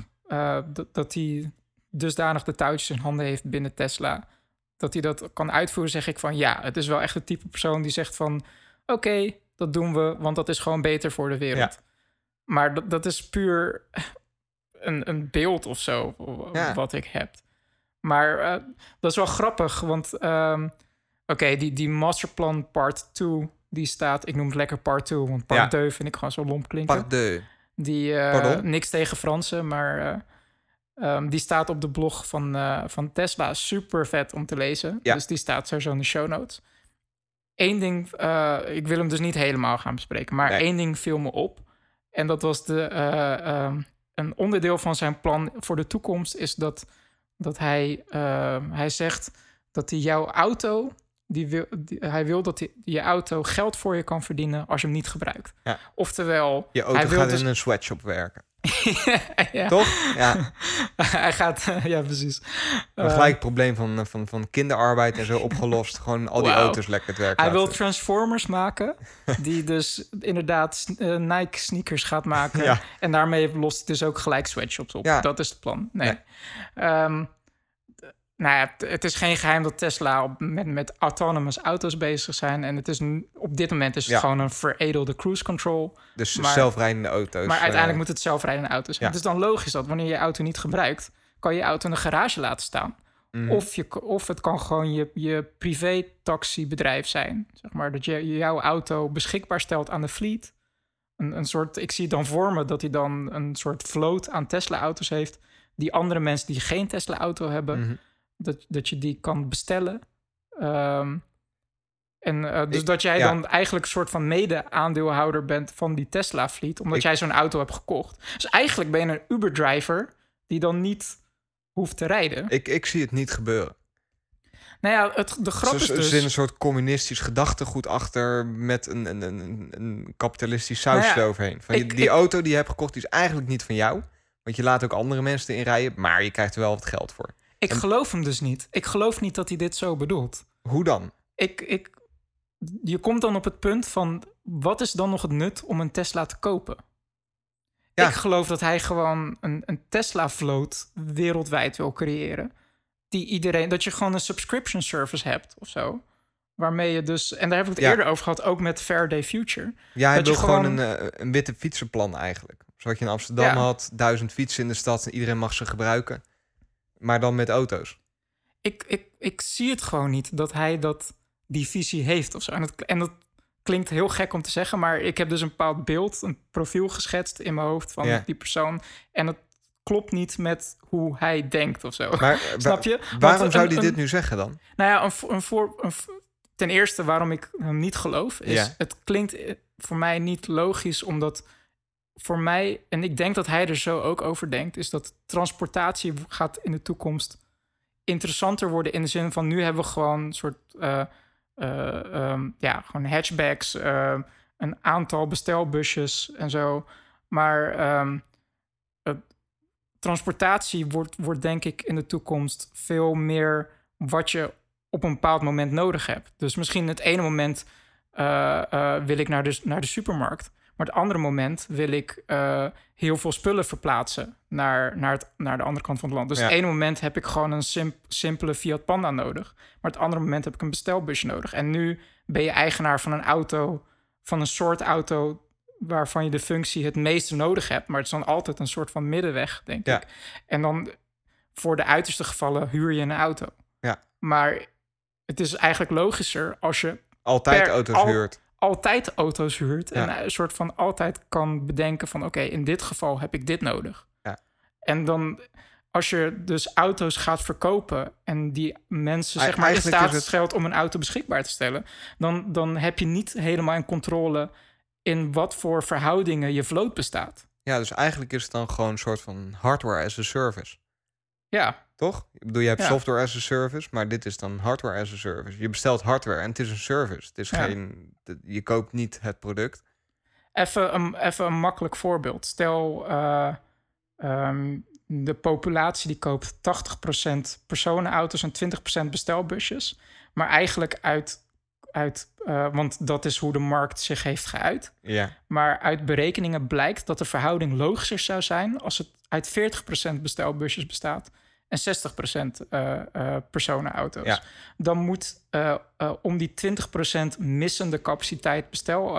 S5: dat, dat hij dusdanig de touwtjes in handen heeft binnen Tesla, dat hij dat kan uitvoeren, zeg ik van ja, het is wel echt het type persoon die zegt van oké, dat doen we, want dat is gewoon beter voor de wereld. Maar dat, dat is puur een, een beeld of zo,
S4: Ja.
S5: wat ik heb. Maar eh, dat is wel grappig, want ehm, oké, die, die masterplan part 2, die staat, ik noem het lekker part 2, want part
S4: Ja.
S5: 2 vind ik gewoon zo lomp klinken.
S4: pardon.
S5: Die, eh, niks tegen Fransen, maar eh, ehm, die staat op de blog van, van Tesla. Super vet om te lezen.
S4: Ja.
S5: Dus die staat sowieso in de show notes. Eén ding, eh, ik wil hem dus niet helemaal gaan bespreken, maar
S4: Nee.
S5: één ding viel me op. En dat was de, eh, ehm, een onderdeel van zijn plan voor de toekomst is dat, dat hij, ehm, hij zegt dat hij jouw auto, die wil, die- hij wil dat die, je auto geld voor je kan verdienen als je hem niet gebruikt.
S4: Ja.
S5: Oftewel,
S4: Je auto
S5: hij wil
S4: gaat
S5: dus
S4: in een sweatshop werken.
S5: Ja.
S4: Toch? Ja.
S5: hij gaat, ja, precies. Eh,
S4: gelijk het probleem van, van, van kinderarbeid en zo opgelost. Gewoon al die auto's lekker het werk
S5: hij wil. Transformers maken, die dus inderdaad eh, Nike sneakers gaat maken.
S4: Ja.
S5: En daarmee lost hij dus ook gelijk sweatshops op.
S4: Ja.
S5: Dat is het plan. Nee.
S4: Nee.
S5: Ehm, nou ja, het- het is geen geheim dat Tesla op, met, met autonomous auto's bezig zijn. En het is op dit moment is het
S4: Ja.
S5: gewoon een veredelde cruise control.
S4: Dus
S5: maar-
S4: zelfrijdende auto's.
S5: maar uiteindelijk
S4: eh,
S5: moet het zelfrijdende auto zijn.
S4: ja.
S5: Het is dan logisch dat wanneer je auto niet gebruikt, kan je je auto in de garage laten staan.
S4: mhm.
S5: Of, je, of het kan gewoon je, je privé-taxibedrijf zijn. Zeg maar, dat je jouw auto beschikbaar stelt aan de fleet. Een, een soort, ik zie het dan voor me dat hij dan een soort vloot aan Tesla-auto's heeft. Die andere mensen die geen Tesla-auto hebben,
S4: Mhm.
S5: Dat, dat je die kan bestellen. Ehm, en eh, dus
S4: Ik-
S5: dat jij
S4: ja.
S5: dan eigenlijk een soort van mede-aandeelhouder bent van die Tesla-fleet, omdat
S4: Ik-
S5: jij zo'n auto hebt gekocht. Dus eigenlijk ben je een Uber-driver die dan niet hoeft te rijden.
S4: ik, ik zie het niet gebeuren.
S5: Nou ja, het, de grap
S4: Er
S5: is
S4: er
S5: dus...
S4: zit een soort communistisch gedachtegoed achter met een, een, een, een, kapitalistisch sausje
S5: Nou ja,
S4: eroverheen. Van
S5: ik-
S4: die
S5: ik-
S4: auto die je hebt gekocht, die is eigenlijk niet van jou. Want je laat ook andere mensen erin rijden, maar je krijgt er wel wat geld voor.
S5: Ik geloof hem dus niet. Ik geloof niet dat hij dit zo bedoelt.
S4: Hoe dan?
S5: Ik, ik, je komt dan op het punt van... wat is dan nog het nut om een Tesla te kopen?
S4: Ja.
S5: Ik geloof dat hij gewoon een, een Tesla-vloot wereldwijd wil creëren. Die iedereen, dat je gewoon een subscription service hebt of zo. Waarmee je dus, en daar heb ik het
S4: Ja.
S5: eerder over gehad, ook met Faraday Future.
S4: Ja, hij
S5: Dat je
S4: wil gewoon,
S5: gewoon-
S4: een, eh, een witte fietsenplan eigenlijk. Zoals je in Amsterdam
S5: Ja.
S4: had, duizend fietsen in de stad en iedereen mag ze gebruiken. Maar dan met auto's.
S5: Ik, ik, ik zie het gewoon niet dat hij dat, die visie heeft of zo. En dat, en dat klinkt heel gek om te zeggen, maar ik heb dus een bepaald beeld, een profiel geschetst in mijn hoofd van
S4: Ja.
S5: die persoon. En het klopt niet met hoe hij denkt of zo.
S4: Maar
S5: Snap je?
S4: Waarom zou hij dit nu zeggen dan?
S5: Nou ja, een, een voor, een ten eerste waarom ik hem niet geloof, is
S4: Ja.
S5: het klinkt eh, voor mij niet logisch, omdat voor mij, en ik denk dat hij er zo ook over denkt, is dat transportatie gaat in de toekomst interessanter worden in de zin van nu hebben we gewoon soort, eh, eh, ehm, ja, gewoon hatchbacks, eh, een aantal bestelbusjes en zo. Maar ehm, eh, transportatie wordt, wordt denk ik in de toekomst veel meer wat je op een bepaald moment nodig hebt. Dus misschien het ene moment eh, wil ik naar de, naar de supermarkt. Maar het andere moment wil ik eh, heel veel spullen verplaatsen naar, naar, het, naar de andere kant van het land. Dus
S4: Ja.
S5: het ene moment heb ik gewoon een simp- simpele Fiat Panda nodig. Maar het andere moment heb ik een bestelbusje nodig. En nu ben je eigenaar van een auto, van een soort auto waarvan je de functie het meeste nodig hebt. Maar het is dan altijd een soort van middenweg, denk
S4: Ja.
S5: ik. En dan voor de uiterste gevallen huur je een auto.
S4: Ja.
S5: Maar het is eigenlijk logischer als je
S4: Altijd auto's
S5: al-
S4: huurt.
S5: Altijd auto's huurt. En een soort van altijd kan bedenken van... oké, in dit geval heb ik dit nodig.
S4: Ja.
S5: En dan als je dus auto's gaat verkopen... en die mensen zeg maar in staat
S4: het-
S5: stelt om een auto beschikbaar te stellen... Dan, dan heb je niet helemaal in controle... in wat voor verhoudingen je vloot bestaat.
S4: Ja, dus eigenlijk is het dan gewoon een soort van hardware as a service.
S5: Ja,
S4: Toch? Ik bedoel, je hebt
S5: Ja.
S4: software as a service, maar dit is dan hardware as a service. Je bestelt hardware en het is een service. Het is
S5: Ja.
S4: geen, je koopt niet het product.
S5: Even een, even een makkelijk voorbeeld. Stel, eh, ehm, de populatie die koopt 80% personenauto's en 20% bestelbusjes. Maar eigenlijk uit, uit eh, want dat is hoe de markt zich heeft geuit.
S4: Ja,
S5: Maar uit berekeningen blijkt dat de verhouding logischer zou zijn als het uit 40% bestelbusjes bestaat en 60% eh eh personenauto's.
S4: Ja.
S5: Dan moet eh, om die 20% missende capaciteit bestel,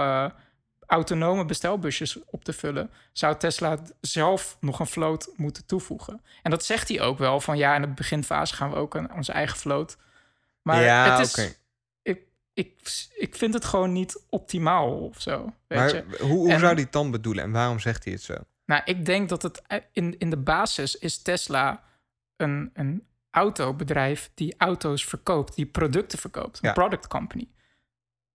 S5: autonome bestelbusjes op te vullen, zou Tesla zelf nog een vloot moeten toevoegen. En dat zegt hij ook wel van ja, in de beginfase gaan we ook een, onze eigen vloot. Maar
S4: ja
S5: het is, ik, ik, ik vind het gewoon niet optimaal of zo. Weet
S4: Maar
S5: je?
S4: hoe, hoe
S5: En-
S4: zou hij het dan bedoelen en waarom zegt hij het zo?
S5: Nou, ik denk dat het in, in de basis is Tesla een, een autobedrijf die auto's verkoopt, die producten verkoopt. Een
S4: Ja.
S5: product company.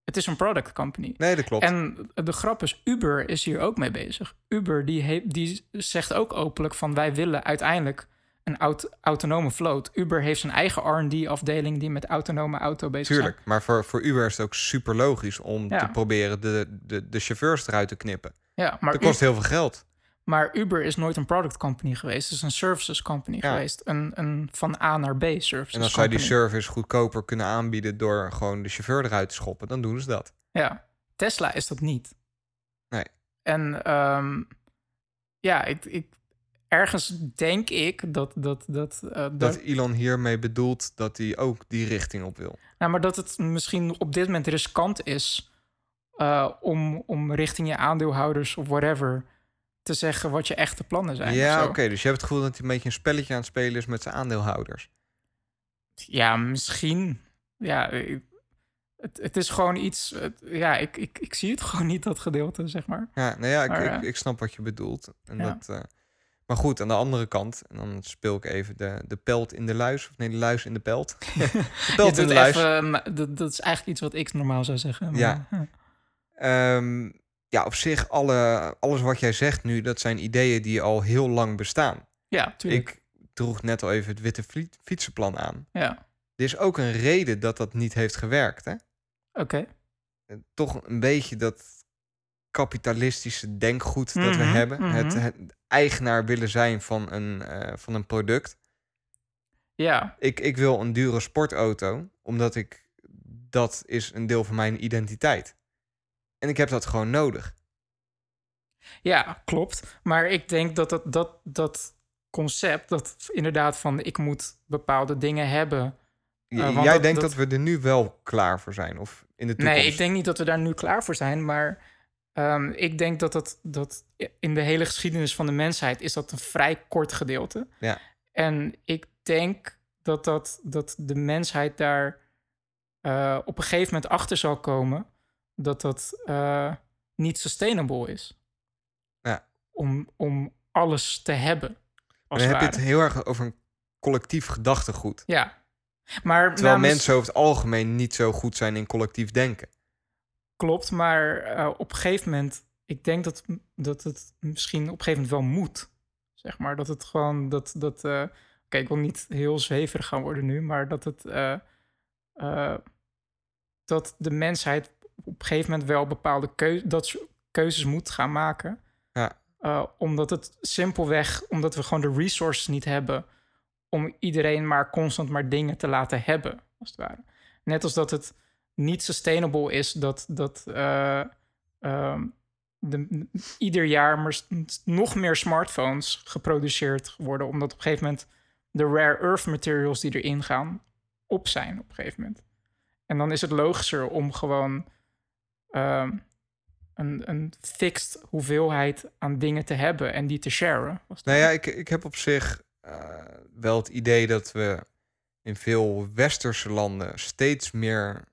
S5: Het is een product company.
S4: Nee, dat klopt.
S5: En de grap is, Uber is hier ook mee bezig. Uber die, die zegt ook openlijk van wij willen uiteindelijk een aut- autonome vloot. Uber heeft zijn eigen R&D-afdeling die met autonome auto bezig
S4: Tuurlijk, maar voor, voor Uber is het ook super logisch om
S5: Ja.
S4: te proberen de, de, de chauffeurs eruit te knippen.
S5: Ja, maar
S4: Dat kost heel veel geld.
S5: Maar Uber is nooit een product company geweest. Het is een services company
S4: Ja.
S5: geweest. Een, een van A naar B services
S4: En dan zou je die
S5: company.
S4: service goedkoper kunnen aanbieden door gewoon de chauffeur eruit te schoppen. Dan doen ze dat.
S5: Ja, Tesla is dat niet.
S4: Nee.
S5: En ehm, ja, ik, ik, ergens denk ik dat... dat, dat, eh, dat,
S4: Dat Elon hiermee bedoelt dat hij ook die richting op wil.
S5: nou, maar dat het misschien op dit moment riskant is... eh, om, om richting je aandeelhouders of whatever... te zeggen wat je echte plannen zijn.
S4: ja, oké. dus je hebt het gevoel dat hij een beetje een spelletje aan het spelen is met zijn aandeelhouders.
S5: Ja, misschien. Ja, ik- het, het is gewoon iets... het- ja, ik, ik, ik zie het gewoon niet, dat gedeelte, zeg maar.
S4: Ja, nou ja, ik,
S5: Maar,
S4: ik,
S5: eh,
S4: ik snap wat je bedoelt. En
S5: Ja.
S4: dat, eh, maar goed, aan de andere kant, en dan speel ik even de, de pelt in de luis. Of nee, de luis in de pelt. de pelt in de luis.
S5: even, dat, dat is eigenlijk iets wat ik normaal zou zeggen. maar,
S4: Ja. Ehm, ja, op zich, alle, alles wat jij zegt nu, dat zijn ideeën die al heel lang bestaan.
S5: Ja, tuurlijk.
S4: Ik droeg net al even het witte fiet- fietsenplan aan.
S5: Ja,
S4: Er is ook een reden dat dat niet heeft gewerkt, hè?
S5: oké.
S4: Eh, Toch een beetje dat kapitalistische denkgoed dat we
S5: Mhm,
S4: hebben. het,
S5: mhm.
S4: het eigenaar willen zijn van een, eh, van een product.
S5: Ja,
S4: Ik, ik wil een dure sportauto, omdat ik dat is een deel van mijn identiteit. En ik heb dat gewoon nodig.
S5: Ja, klopt. Maar ik denk dat dat, dat, dat concept, dat inderdaad van ik moet bepaalde dingen hebben. Eh,
S4: Jij
S5: dat-
S4: denkt dat...
S5: dat-
S4: we er nu wel klaar voor zijn? Of in de toekomst?
S5: Nee, ik denk niet dat we daar nu klaar voor zijn. Maar ehm, ik denk dat, dat dat in de hele geschiedenis van de mensheid is dat een vrij kort gedeelte.
S4: Ja.
S5: En ik denk dat, dat, dat de mensheid daar eh, op een gegeven moment achter zal komen dat dat eh, niet sustainable is.
S4: Ja.
S5: Om, om alles te hebben. Als
S4: dan heb je het heel erg over een collectief gedachtegoed.
S5: Ja. Maar
S4: Terwijl
S5: namens-
S4: mensen over het algemeen niet zo goed zijn in collectief denken.
S5: Klopt, maar eh, op een gegeven moment, ik denk dat, dat het misschien op een gegeven moment wel moet. Zeg maar dat het gewoon dat. dat eh, Oké, ik wil niet heel zweverig gaan worden nu, maar dat het. dat de mensheid op een gegeven moment wel bepaalde dat ze keuzes moet gaan maken.
S4: Ja.
S5: Eh, omdat het simpelweg, omdat we gewoon de resources niet hebben om iedereen maar constant maar dingen te laten hebben, als het ware. Net als dat het niet sustainable is dat, dat eh, ehm, de, ieder jaar maar nog meer smartphones geproduceerd worden, omdat op een gegeven moment de rare earth materials die erin gaan op zijn op een gegeven moment. En dan is het logischer om gewoon ehm, een, een fixed hoeveelheid aan dingen te hebben en die te sharen.
S4: Nou ja, ik, ik heb op zich eh, wel het idee dat we in veel westerse landen steeds meer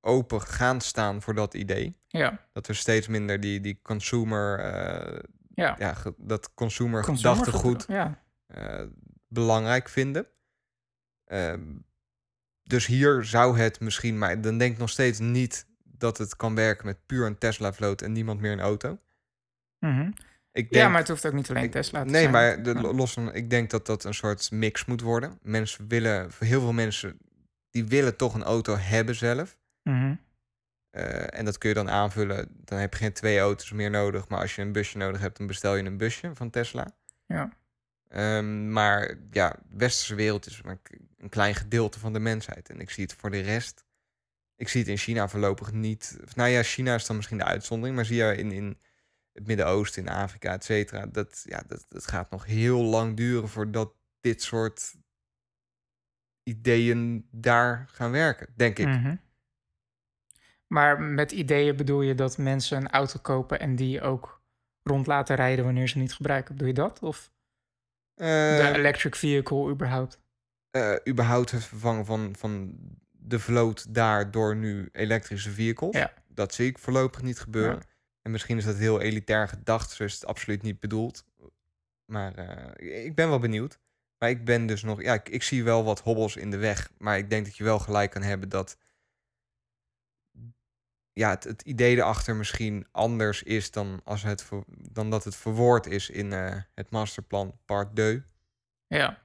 S4: open gaan staan voor dat idee.
S5: ja,
S4: Dat we steeds minder die, die consumer, eh,
S5: ja.
S4: dat consumer
S5: Consumer
S4: gedachtegoed
S5: Ja,
S4: eh, belangrijk vinden. Ehm, dus hier zou het misschien, maar dan denk ik nog steeds niet dat het kan werken met puur een Tesla-vloot en niemand meer een auto.
S5: Mhm.
S4: Ik denk,
S5: ja, maar het hoeft ook niet alleen
S4: ik-
S5: Tesla te
S4: nee,
S5: zijn.
S4: maar de, ik denk dat dat een soort mix moet worden. Mensen willen, voor heel veel mensen, die willen toch een auto hebben zelf.
S5: Mhm.
S4: Eh, en dat kun je dan aanvullen. Dan heb je geen twee auto's meer nodig. Maar als je een busje nodig hebt, dan bestel je een busje van Tesla.
S5: Ja.
S4: Ehm, maar ja, de westerse wereld is een klein gedeelte van de mensheid. En ik zie het voor de rest. Ik zie het in China voorlopig niet. Nou ja, China is dan misschien de uitzondering. Maar zie je in, in het Midden-Oosten, in Afrika, et cetera. Dat, ja, dat, dat gaat nog heel lang duren voordat dit soort ideeën daar gaan werken, denk ik.
S5: Mhm. Maar met ideeën bedoel je dat mensen een auto kopen en die ook rond laten rijden wanneer ze niet gebruiken? Bedoel je dat? Of de
S4: Eh,
S5: electric vehicle überhaupt?
S4: eh, überhaupt het vervangen van, van de vloot daar door nu elektrische vehicles.
S5: Ja.
S4: Dat zie ik voorlopig niet gebeuren.
S5: Ja.
S4: En misschien is dat heel elitair gedacht, is het absoluut niet bedoeld. Maar eh, ik ben wel benieuwd. Maar ik ben dus nog, ja, ik, ik zie wel wat hobbels in de weg. Maar ik denk dat je wel gelijk kan hebben dat ja, het, het idee erachter misschien anders is dan, als het, ver- dan dat het verwoord is in eh, het masterplan part 2.
S5: Ja.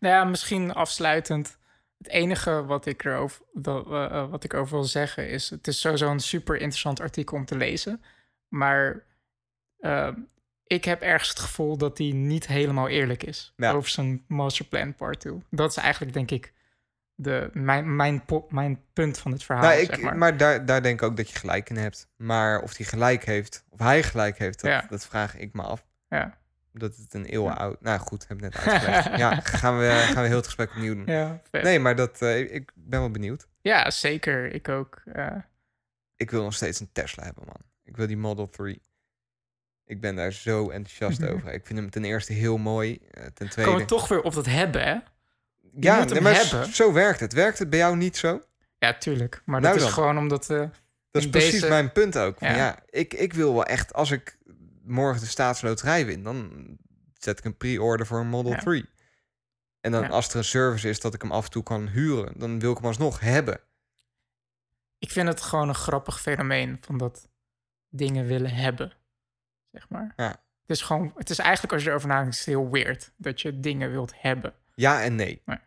S5: Nou ja, misschien afsluitend. Het enige wat ik erover dat, eh, eh, wat ik over wil zeggen is: het is sowieso een super interessant artikel om te lezen. Maar eh, ik heb ergens het gevoel dat hij niet helemaal eerlijk is
S4: Ja.
S5: over zijn masterplan part 2. Dat is eigenlijk, denk ik, de, mijn, mijn, mijn punt van het verhaal.
S4: Nou, ik,
S5: zeg maar.
S4: maar daar, daar denk ik ook dat je gelijk in hebt. Maar of hij gelijk heeft, of hij gelijk heeft, dat,
S5: Ja.
S4: dat vraag ik me af.
S5: Ja.
S4: Dat het een eeuwen oud... Nou goed, heb ik net uitgelegd. ja, gaan we, gaan we heel het gesprek opnieuw doen.
S5: Ja, vet.
S4: Nee, maar dat, eh, ik ben wel benieuwd.
S5: ja, zeker. Ik ook. eh.
S4: Ik wil nog steeds een Tesla hebben, man. Ik wil die Model 3. Ik ben daar zo enthousiast over. Ik vind hem ten eerste heel mooi. eh, ten tweede...
S5: komen we toch weer op dat hebben, hè?
S4: ja, nee, maar
S5: hebben.
S4: zo werkt het. Werkt het bij jou niet zo?
S5: Ja, tuurlijk. Maar
S4: Nou
S5: dat is gewoon omdat.
S4: Dat is precies
S5: deze-
S4: mijn punt ook.
S5: Ja.
S4: ik, ik wil wel echt, als ik morgen de staatsloterij win, dan zet ik een pre-order voor een Model
S5: Ja.
S4: 3. En dan
S5: Ja.
S4: als er een service is dat ik hem af en toe kan huren, dan wil ik hem alsnog hebben.
S5: Ik vind het gewoon een grappig fenomeen van dat dingen willen hebben, zeg maar.
S4: Ja.
S5: Het is gewoon, het is eigenlijk als je erover nadenkt, heel weird dat je dingen wilt hebben.
S4: Ja en nee.
S5: Nee.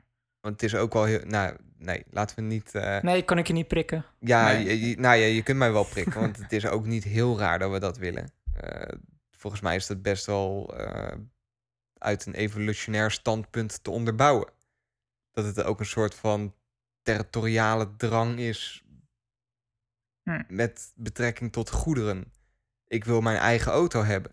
S4: Want het is ook wel heel, nou nee, laten we niet... eh,
S5: Nee, kan ik je niet prikken.
S4: ja,
S5: nee.
S4: je, je- nou ja, je kunt mij wel prikken, want het is ook niet heel raar dat we dat willen. Eh, volgens mij is dat best wel eh, uit een evolutionair standpunt te onderbouwen. Dat het ook een soort van territoriale drang is
S5: Hm.
S4: met betrekking tot goederen. Ik wil mijn eigen auto hebben.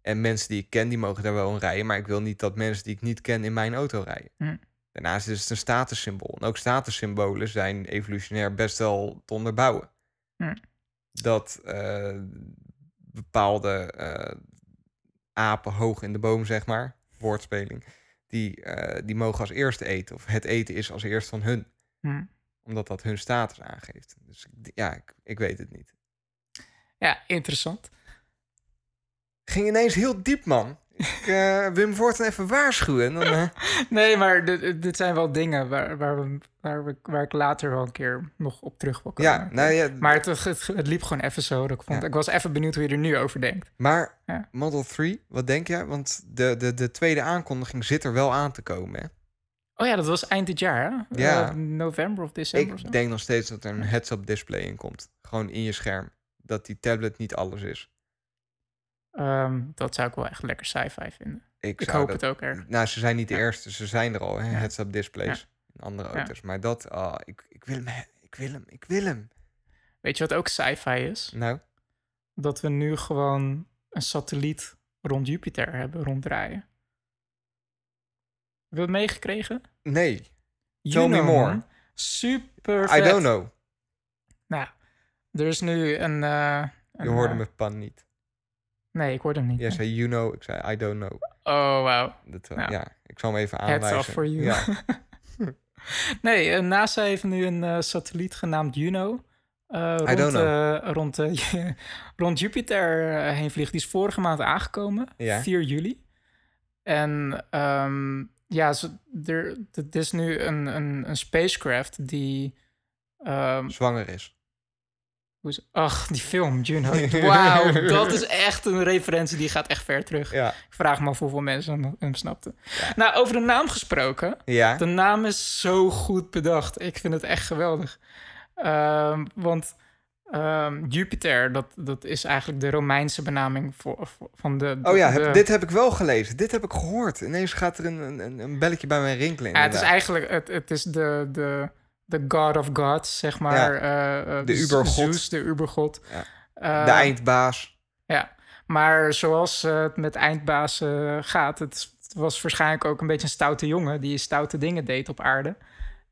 S4: En mensen die ik ken, die mogen daar wel in rijden. Maar ik wil niet dat mensen die ik niet ken in mijn auto rijden.
S5: Hm.
S4: Daarnaast is het een statussymbool. En ook statussymbolen zijn evolutionair best wel te onderbouwen.
S5: Hm.
S4: Dat eh, bepaalde eh, apen hoog in de boom, zeg maar, woordspeling, die, eh, die mogen als eerste eten. Of het eten is als eerst van hun.
S5: Hm.
S4: Omdat dat hun status aangeeft. Dus ja, ik, ik weet het niet.
S5: Ja, interessant.
S4: Ging ineens heel diep, man. Ik wil hem voortaan even waarschuwen. En dan, eh,
S5: Nee, maar dit, dit zijn wel dingen waar, waar, we, waar, we, waar ik later wel een keer nog op terug wil komen.
S4: ja, nou ja,
S5: Maar het, het, het liep gewoon even zo. Dat ik, vond,
S4: Ja.
S5: ik was even benieuwd hoe je er nu over denkt.
S4: Maar
S5: Ja.
S4: Model 3, wat denk jij? Want de, de, de tweede aankondiging zit er wel aan te komen. Hè?
S5: Oh ja, dat was eind dit jaar, hè?
S4: Ja.
S5: Eh, november of december of.
S4: Ik denk nog steeds dat er een heads-up display in komt. Gewoon in je scherm. Dat die tablet niet alles is.
S5: Ehm, dat zou ik wel echt lekker sci-fi vinden.
S4: Ik,
S5: hoop
S4: dat-
S5: het ook erg.
S4: Nou, ze zijn niet de
S5: Ja.
S4: eerste. Ze zijn er al, hè?
S5: Ja.
S4: heads-up displays. In andere auto's. Maar dat, ah, ik, ik wil hem, ik wil hem, ik wil hem.
S5: Weet je wat ook sci-fi is?
S4: Nou,
S5: Dat we nu gewoon een satelliet rond Jupiter hebben ronddraaien. Heb je het meegekregen?
S4: nee. Tell me more.
S5: Super
S4: I don't know.
S5: Nou, er is nu een... eh,
S4: Je hoorde
S5: eh,
S4: mijn pan niet.
S5: Nee, ik hoorde hem niet.
S4: Jij zei you know, ik zei I don't know.
S5: Oh, wauw.
S4: Eh,
S5: Ja.
S4: ja. ik zal hem even
S5: Heads
S4: aanwijzen.
S5: off for you.
S4: Ja.
S5: nee, eh, NASA heeft nu een eh, satelliet genaamd Juno. eh, rond,
S4: don't know.
S5: eh, rond, rond Jupiter heen vliegt. Die is vorige maand aangekomen,
S4: Ja.
S5: 4 juli. En ehm, ja, er, het is nu een, een, een spacecraft die... ehm,
S4: Zwanger is.
S5: Ach, die film, Juno. Wauw, dat is echt een referentie die gaat echt ver terug.
S4: Ja.
S5: Ik vraag me af hoeveel mensen hem, hem snapten. Nou, over de naam gesproken.
S4: Ja.
S5: De naam is zo goed bedacht. Ik vind het echt geweldig. Ehm, want ehm, Jupiter, dat, dat is eigenlijk de Romeinse benaming voor, voor- van de...
S4: Oh ja,
S5: de-
S4: dit heb ik wel gelezen. Dit heb ik gehoord. Ineens gaat er een, een, een belletje bij mijn rinkelen.
S5: Ja, het is eigenlijk het, het is de, de, de God of Gods, zeg maar. eh, eh,
S4: De ubergod.
S5: Zeus, de ubergod.
S4: Ja.
S5: Eh,
S4: De eindbaas.
S5: Ja, maar zoals eh, het met eindbaas eh, gaat, het, was waarschijnlijk ook een beetje een stoute jongen die stoute dingen deed op aarde.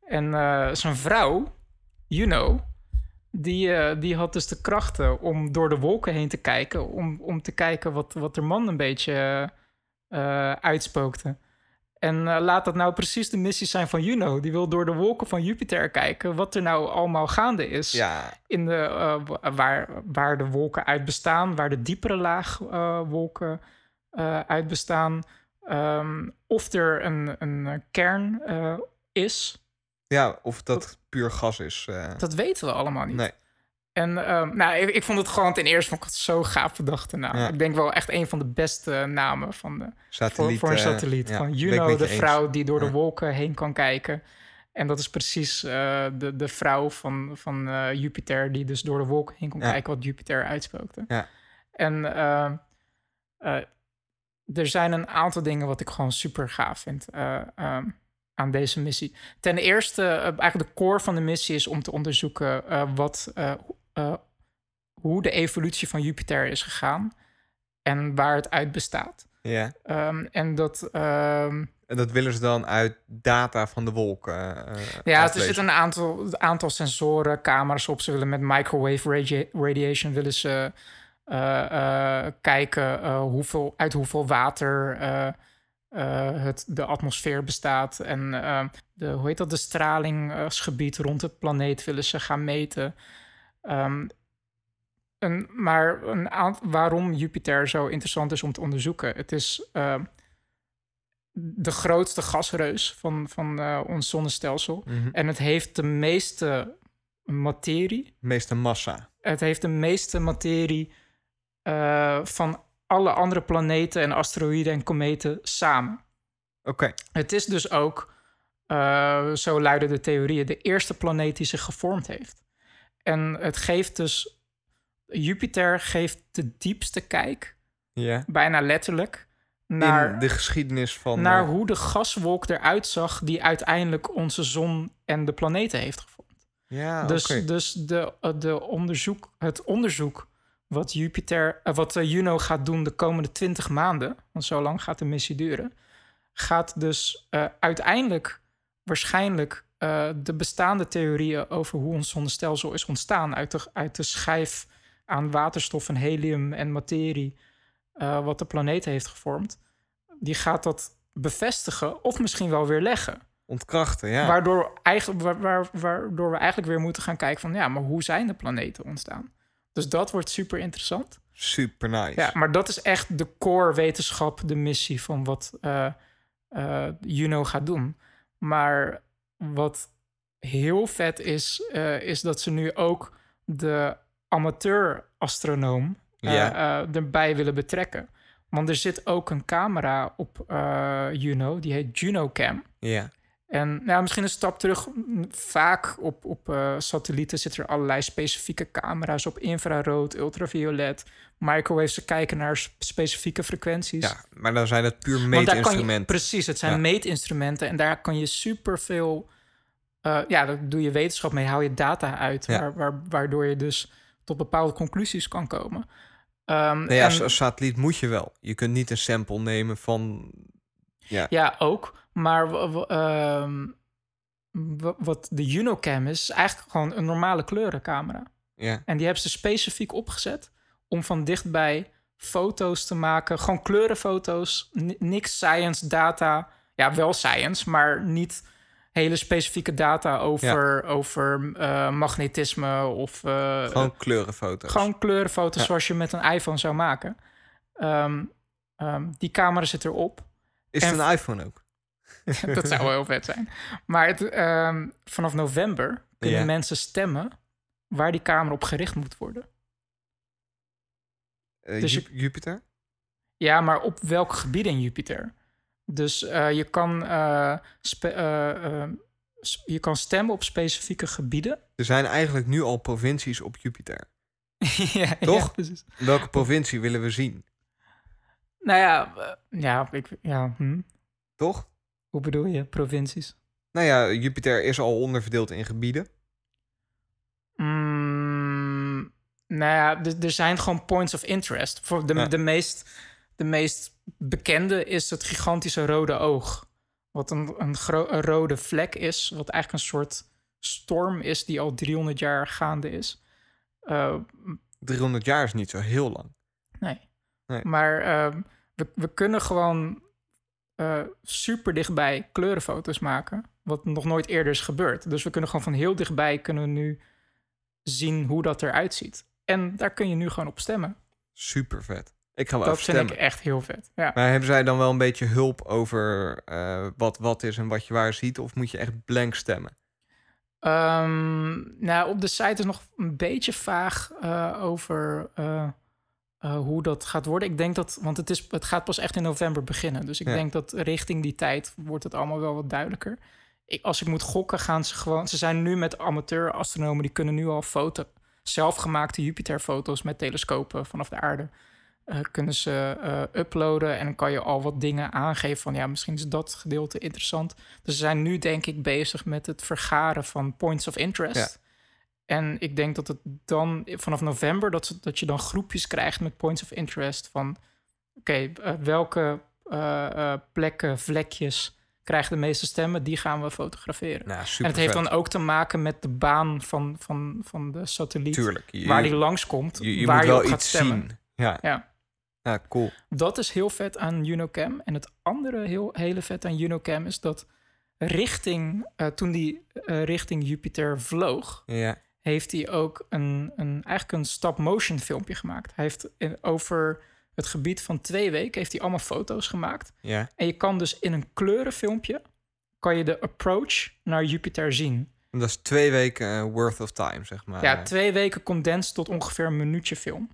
S5: En eh, zijn vrouw, Juno, die, eh, die had dus de krachten om door de wolken heen te kijken, om, om te kijken wat, wat er man een beetje eh, uitspookte. En eh, laat dat nou precies de missie zijn van Juno. Die wil door de wolken van Jupiter kijken wat er nou allemaal gaande is
S4: Ja,
S5: in de, eh, wa- waar, waar de wolken uit bestaan, waar de diepere laag eh, wolken uit bestaan. Ehm, of er een, een kern is,
S4: ja, of dat puur gas is.
S5: dat weten we allemaal niet.
S4: nee.
S5: En ehm, nou, ik, ik vond het gewoon ten eerste vond ik het zo gaaf bedacht.
S4: Ja.
S5: Ik denk wel echt een van de beste namen van de, voor,
S4: Satelliet,
S5: voor een
S4: eh,
S5: satelliet. van Juno, de
S4: eens.
S5: vrouw die door de wolken heen kan kijken. En dat is precies eh, de, de vrouw van, van eh, Jupiter, die dus door de wolken heen kon kijken wat Jupiter uitspookte.
S4: Ja.
S5: En eh, eh, er zijn een aantal dingen wat ik gewoon super gaaf vind eh, ehm, aan deze missie. Ten eerste, eh, eigenlijk de core van de missie is om te onderzoeken eh, wat, eh, eh, hoe de evolutie van Jupiter is gegaan en waar het uit bestaat.
S4: Ja.
S5: Ehm, en dat, ehm,
S4: En dat willen ze dan uit data van de wolken. eh,
S5: ja, er zitten een aantal, een aantal sensoren, camera's op. Ze willen met microwave radia- radiation willen ze eh, kijken hoeveel, uit hoeveel water het, de atmosfeer bestaat. En eh, de, hoe heet dat, de stralingsgebied rond de planeet willen ze gaan meten. Ehm, een, maar een aant- waarom Jupiter zo interessant is om te onderzoeken. Het is eh, de grootste gasreus van, van eh, ons zonnestelsel.
S4: Mhm.
S5: En het heeft de meeste materie.
S4: Meeste massa.
S5: Het heeft de meeste materie eh, van alle andere planeten en asteroïden en kometen samen.
S4: Oké.
S5: Het is dus ook, eh, zo luiden de theorieën, de eerste planeet die zich gevormd heeft. En het geeft dus, Jupiter geeft de diepste kijk,
S4: Ja.
S5: bijna letterlijk, naar,
S4: In de geschiedenis van...
S5: naar
S4: eh,
S5: hoe de gaswolk eruit zag die uiteindelijk onze zon en de planeten heeft gevormd.
S4: Ja,
S5: dus
S4: oké.
S5: dus de, eh, de onderzoek, het onderzoek wat Jupiter, eh, wat Juno gaat doen de komende 20 maanden, want zo lang gaat de missie duren, gaat dus uiteindelijk waarschijnlijk eh, de bestaande theorieën over hoe ons zonnestelsel is ontstaan uit de, uit de schijf aan waterstof en helium en materie, eh, wat de planeet heeft gevormd, die gaat dat bevestigen of misschien wel weer leggen.
S4: Ontkrachten, ja.
S5: Waardoor, eigenlijk, waar, waar- waardoor we eigenlijk weer moeten gaan kijken van... ja, maar hoe zijn de planeten ontstaan? Dus dat wordt super interessant.
S4: Super nice.
S5: Ja, maar dat is echt de core wetenschap, de missie van wat eh, Juno gaat doen. Maar wat heel vet is, eh, is dat ze nu ook de amateur-astronoom eh, eh, erbij willen betrekken. Want er zit ook een camera op Juno, die heet JunoCam.
S4: Ja.
S5: En nou, misschien een stap terug. Vaak op, op eh, satellieten zitten er allerlei specifieke camera's op infrarood, ultraviolet, microwave. Ze kijken naar specifieke frequenties.
S4: ja, maar dan zijn het puur
S5: kan je,
S4: meetinstrumenten.
S5: precies, het zijn
S4: Ja.
S5: meetinstrumenten en daar kan je superveel. eh ja, daar doe je wetenschap mee, hou je data uit,
S4: Ja.
S5: waar, waar, waardoor je dus tot bepaalde conclusies kan komen.
S4: Nee, ja,
S5: en-
S4: als satelliet moet je wel. Je kunt niet een sample nemen van... Ja,
S5: Ja, ook. Maar ehm, wat de Unocam is, is eigenlijk gewoon een normale kleurencamera.
S4: ja.
S5: En die hebben ze specifiek opgezet om van dichtbij foto's te maken. Gewoon kleurenfoto's, ni- niks science data. Ja, wel science, maar niet hele specifieke data over, over eh, magnetisme of eh,
S4: Gewoon kleurenfoto's.
S5: gewoon kleurenfoto's
S4: Ja.
S5: zoals je met een iPhone zou maken. Ehm, ehm, die camera zit erop.
S4: Is het
S5: en-
S4: een iPhone ook?
S5: dat zou wel heel vet zijn. Maar het, ehm, vanaf november kunnen mensen stemmen waar die camera op gericht moet worden.
S4: Eh,
S5: Dus
S4: Ju- Jupiter?
S5: Ja, maar op welk gebied in Jupiter? Dus eh, je, kan, eh, eh, eh, s- je kan stemmen op specifieke gebieden.
S4: Er zijn eigenlijk nu al provincies op Jupiter.
S5: ja,
S4: Toch?
S5: Ja.
S4: Welke provincie willen we zien?
S5: Nou ja, ja, ik, ja hm.
S4: Toch?
S5: Hoe bedoel je, provincies?
S4: Nou ja, Jupiter is al onderverdeeld in gebieden.
S5: Mm, nou ja, er- zijn gewoon points of interest. Voor de,
S4: Ja.
S5: de, meest, de meest bekende is het gigantische rode oog. Wat een, een, een rode vlek is. Wat eigenlijk een soort storm is die al 300 jaar gaande is. Eh,
S4: 300 jaar is niet zo heel lang.
S5: nee.
S4: Nee.
S5: Maar ehm, we, we kunnen gewoon eh, super dichtbij kleurenfoto's maken. Wat nog nooit eerder is gebeurd. Dus we kunnen gewoon van heel dichtbij kunnen we nu zien hoe dat eruit ziet. En daar kun je nu gewoon op stemmen.
S4: Super vet. Ik ga wel
S5: dat vind
S4: stemmen.
S5: ik echt heel vet. Ja.
S4: Maar hebben zij dan wel een beetje hulp over eh, wat wat is en wat je waar ziet? Of moet je echt blank stemmen?
S5: Ehm, nou, op de site is nog een beetje vaag eh, over eh, hoe dat gaat worden. Ik denk dat, want het, is, het gaat pas echt in november beginnen. Dus ik
S4: Ja.
S5: denk dat richting die tijd wordt het allemaal wel wat duidelijker. Ik, als ik moet gokken, gaan ze gewoon. Ze zijn nu met amateur-astronomen, die kunnen nu al foto, zelfgemaakte Jupiter-foto's met telescopen vanaf de aarde. eh, kunnen ze eh, uploaden en dan kan je al wat dingen aangeven van ja, misschien is dat gedeelte interessant. Dus ze zijn nu denk ik bezig met het vergaren van points of interest.
S4: Ja.
S5: En ik denk dat het dan vanaf november dat, ze, dat je dan groepjes krijgt met points of interest van oké, eh, welke eh, eh, plekken, vlekjes krijgen de meeste stemmen, die gaan we fotograferen.
S4: Nou,
S5: en het heeft
S4: vet.
S5: dan ook te maken met de baan van, van, van de satelliet.
S4: Tuurlijk. Je,
S5: Waar die langskomt,
S4: je, je
S5: waar
S4: moet
S5: je
S4: wel
S5: op gaat
S4: iets
S5: stemmen.
S4: zien. Ja.
S5: Ja.
S4: ja, cool.
S5: Dat is heel vet aan Unocam. En het andere heel, hele vet aan Unocam is dat richting, toen die richting Jupiter vloog,
S4: Ja.
S5: Heeft hij ook een, een, eigenlijk een stop-motion filmpje gemaakt. Hij heeft in- over het gebied van twee weken heeft hij allemaal foto's gemaakt.
S4: Ja.
S5: En je kan dus in een kleurenfilmpje kan je de approach naar Jupiter zien.
S4: En dat is twee weken eh, worth of time, zeg maar.
S5: Ja, twee weken condens tot ongeveer een minuutje film.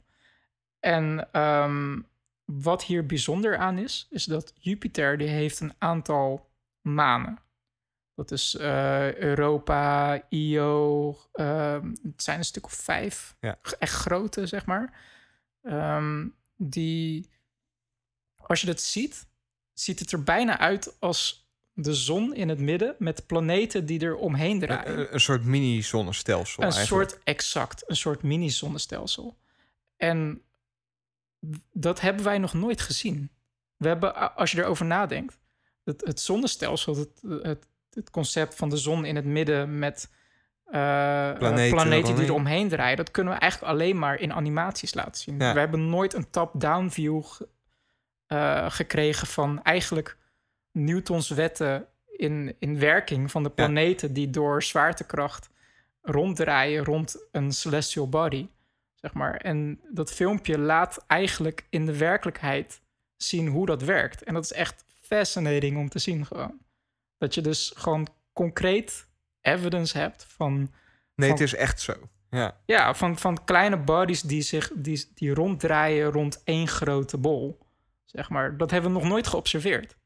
S5: En ehm, wat hier bijzonder aan is, is dat Jupiter die heeft een aantal manen. Dat is eh, Europa, Io, ehm, het zijn een stuk of vijf.
S4: Ja.
S5: Echt grote, zeg maar. Ehm, die, als je dat ziet, ziet het er bijna uit als de zon in het midden met planeten die er omheen draaien.
S4: Een, een soort mini-zonnestelsel
S5: Een
S4: eigenlijk.
S5: soort exact, een soort mini-zonnestelsel. En dat hebben wij nog nooit gezien. We hebben, als je erover nadenkt, het, het zonnestelsel, het, het, het concept van de zon in het midden met eh,
S4: Planeten
S5: planeten, die
S4: eromheen.
S5: draaien, dat kunnen we eigenlijk alleen maar in animaties laten zien.
S4: Ja.
S5: We hebben nooit een top-down view eh, gekregen van eigenlijk Newtons wetten in, in werking van de planeten die door zwaartekracht ronddraaien rond een celestial body. Zeg maar. En dat filmpje laat eigenlijk in de werkelijkheid zien hoe dat werkt. En dat is echt fascinating om te zien gewoon. Dat je dus gewoon concreet evidence hebt van,
S4: Nee,
S5: van,
S4: het is echt zo. Ja.
S5: ja, van, van kleine bodies die, zich, die, die ronddraaien rond één grote bol. Zeg maar. Dat hebben we nog nooit geobserveerd.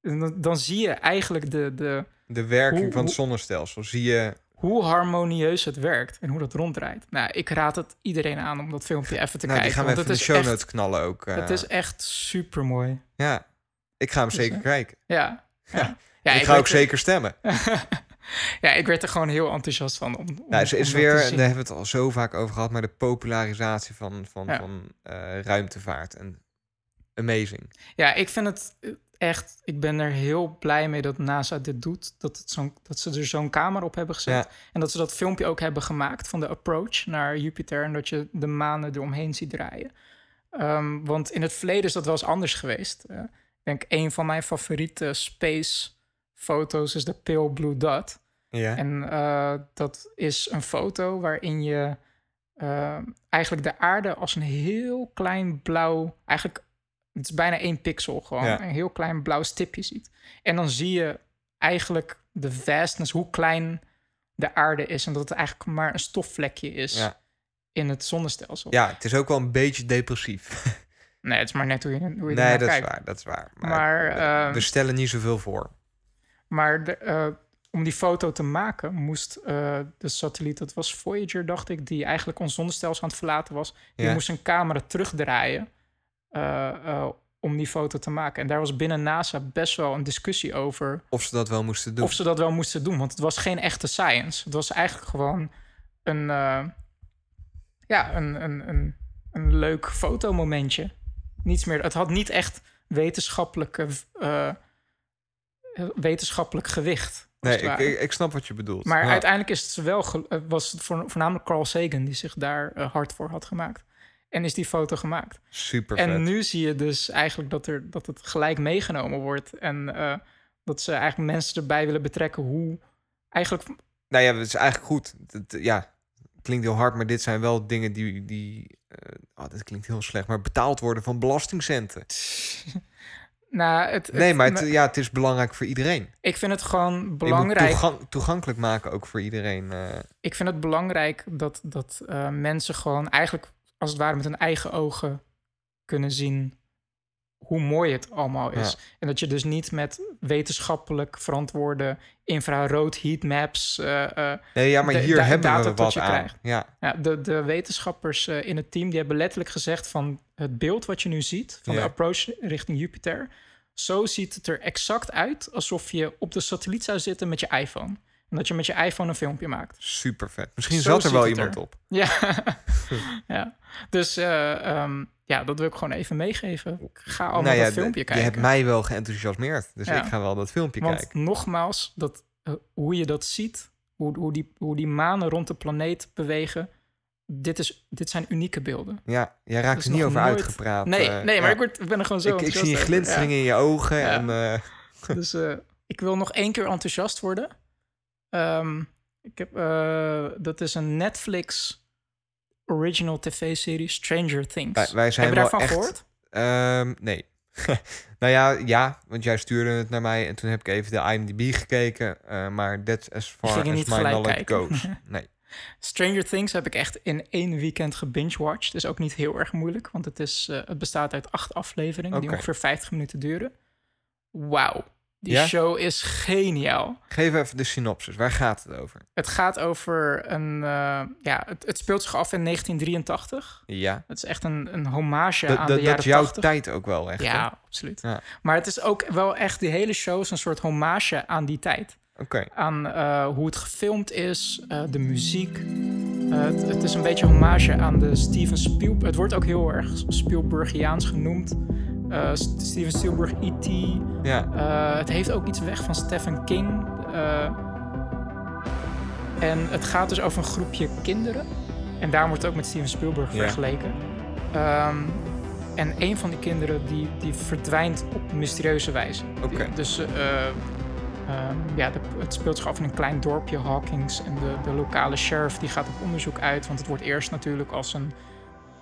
S5: En dan, dan zie je eigenlijk de, de,
S4: De werking
S5: Hoe-
S4: van het zonnestelsel zie je...
S5: hoe harmonieus het werkt en hoe dat ronddraait. Nou, ik raad het iedereen aan om dat filmpje even te
S4: nou, die
S5: kijken.
S4: gaan we
S5: want
S4: even in de
S5: het
S4: show
S5: is echt-
S4: notes knallen ook. eh.
S5: Het is echt super mooi.
S4: Ja, ik ga hem
S5: Dus,
S4: zeker
S5: eh,
S4: kijken.
S5: Ja. Ja,
S4: Ja.
S5: Ja
S4: ik ga ook
S5: er-
S4: zeker stemmen.
S5: ja, ik werd er gewoon heel enthousiast van. Om, om,
S4: Nou, het
S5: om
S4: is
S5: dat
S4: weer, daar hebben we het al zo vaak over gehad, maar de popularisatie van, van,
S5: Ja.
S4: van eh, ruimtevaart. En amazing.
S5: Ja, ik vind het echt. Ik ben er heel blij mee dat NASA dit doet. Dat, het zo'n dat ze er zo'n camera op hebben gezet.
S4: Ja.
S5: En dat ze dat filmpje ook hebben gemaakt van de approach naar Jupiter. En dat je de manen eromheen ziet draaien. Ehm, want in het verleden is dat wel eens anders geweest. Eh, ik denk een van mijn favoriete space foto's is de Pale Blue Dot.
S4: Ja.
S5: En eh, dat is een foto waarin je eh, eigenlijk de aarde als een heel klein blauw, eigenlijk het is bijna één pixel gewoon,
S4: Ja.
S5: een heel klein blauw stipje ziet. En dan zie je eigenlijk de vastness, hoe klein de aarde is en dat het eigenlijk maar een stofvlekje is
S4: Ja.
S5: in het zonnestelsel.
S4: ja, het is ook wel een beetje depressief.
S5: Nee, het is maar net hoe je, hoe je
S4: nee, dat is waar, dat is waar. Maar,
S5: Maar,
S4: we stellen niet zoveel voor.
S5: Maar de, eh, om die foto te maken moest eh, de satelliet, dat was Voyager, dacht ik, die eigenlijk ons zonnestelsel aan het verlaten was, die
S4: Ja.
S5: moest een camera terugdraaien eh, om die foto te maken. En daar was binnen NASA best wel een discussie over
S4: Of ze dat wel moesten doen.
S5: of ze dat wel moesten doen, want het was geen echte science. Het was eigenlijk gewoon een, ja, een, een, een, een leuk fotomomentje. Niets meer. Het had niet echt wetenschappelijke, wetenschappelijk gewicht.
S4: nee, ik, ik, ik snap wat je bedoelt.
S5: Maar
S4: Ja.
S5: uiteindelijk is het wel eh, was het voor- voornamelijk Carl Sagan die zich daar eh, hard voor had gemaakt. En is die foto gemaakt.
S4: Super
S5: En
S4: vet.
S5: nu zie je dus eigenlijk dat, er, dat het gelijk meegenomen wordt. En eh, dat ze eigenlijk mensen erbij willen betrekken hoe eigenlijk...
S4: Nou ja, het is eigenlijk goed. Het, ja, klinkt heel hard, maar dit zijn wel dingen die... die eh, oh, dat klinkt heel slecht, maar betaald worden van belastingcenten.
S5: Nou, het,
S4: Nee,
S5: het-
S4: maar het, ja, het is belangrijk voor iedereen.
S5: ik vind het gewoon belangrijk.
S4: toegankelijk maken ook voor iedereen. eh.
S5: Ik vind het belangrijk dat, dat eh, mensen gewoon eigenlijk als het ware met hun eigen ogen kunnen zien hoe mooi het allemaal is.
S4: Ja.
S5: En dat je dus niet met wetenschappelijk verantwoorde infrarood heatmaps. eh eh,
S4: Nee, ja, maar
S5: de-
S4: hier
S5: da-
S4: hebben
S5: data
S4: we wat
S5: je
S4: aan.
S5: krijgt.
S4: Ja,
S5: ja, de, de wetenschappers eh, in het team die hebben letterlijk gezegd van het beeld wat je nu ziet van
S4: Ja.
S5: de approach richting Jupiter. Zo ziet het er exact uit alsof je op de satelliet zou zitten met je iPhone. Dat je met je iPhone een filmpje maakt.
S4: super vet. Misschien
S5: Zo
S4: zat er wel iemand
S5: er.
S4: op.
S5: Ja, ja. dus eh, ehm, ja, dat wil ik gewoon even meegeven. Ik ga allemaal
S4: nou ja,
S5: dat filmpje kijken.
S4: Je hebt mij wel geenthousiasmeerd. Dus
S5: Ja.
S4: ik ga wel dat filmpje
S5: Want
S4: kijken.
S5: nogmaals, dat, eh, hoe je dat ziet, hoe, hoe, die, hoe die manen rond de planeet bewegen, dit, is, dit zijn unieke beelden.
S4: Ja, jij raakt er niet over
S5: nooit-
S4: uitgepraat.
S5: Nee,
S4: eh,
S5: nee maar
S4: ja.
S5: ik, word, ik ben er gewoon zo
S4: ik, ik zie
S5: over,
S4: glinstering
S5: ja.
S4: in je ogen.
S5: Ja.
S4: En,
S5: Dus ik wil nog één keer enthousiast worden. Ehm, ik heb, eh, dat is een Netflix original tv-serie Stranger Things.
S4: wij, wij zijn
S5: heb je daarvan
S4: echt...
S5: gehoord?
S4: Ehm, nee. nou ja, ja, want jij stuurde het naar mij en toen heb ik even de IMDb gekeken. eh, maar that's as far as my knowledge goes. Nee.
S5: Stranger Things heb ik echt in één weekend gebingewatcht. is ook niet heel erg moeilijk, want het, is, eh, het bestaat uit acht afleveringen die ongeveer 50 minuten duren. Wauw, die
S4: Ja?
S5: show is geniaal.
S4: Geef even de synopsis. Waar gaat het over?
S5: Het gaat over een. eh, ja, het, het speelt zich af in 1983.
S4: Ja.
S5: Het is echt een, een hommage
S4: Dat,
S5: aan
S4: dat,
S5: de
S4: dat
S5: jaren
S4: is jouw
S5: 80.
S4: tijd ook wel echt. hè?
S5: Ja, absoluut.
S4: Ja.
S5: Maar het is ook wel echt, die hele show is een soort hommage aan die tijd.
S4: Oké.
S5: Aan eh, hoe het gefilmd is, eh, de muziek, het, het is een beetje hommage aan de Steven Spielberg. Het wordt ook heel erg Spielbergiaans genoemd. Eh, Steven Spielberg, E.T.
S4: Ja.
S5: Eh, het heeft ook iets weg van Stephen King. Eh, en het gaat dus over een groepje kinderen. En daarom wordt het ook met Steven Spielberg
S4: Ja.
S5: vergeleken. Ehm, en een van die kinderen die, die verdwijnt op mysterieuze wijze.
S4: Oké.
S5: Dus eh, ehm, ja, de- het speelt zich af in een klein dorpje, Hawkins. En de, de lokale sheriff die gaat op onderzoek uit. Want het wordt eerst natuurlijk als een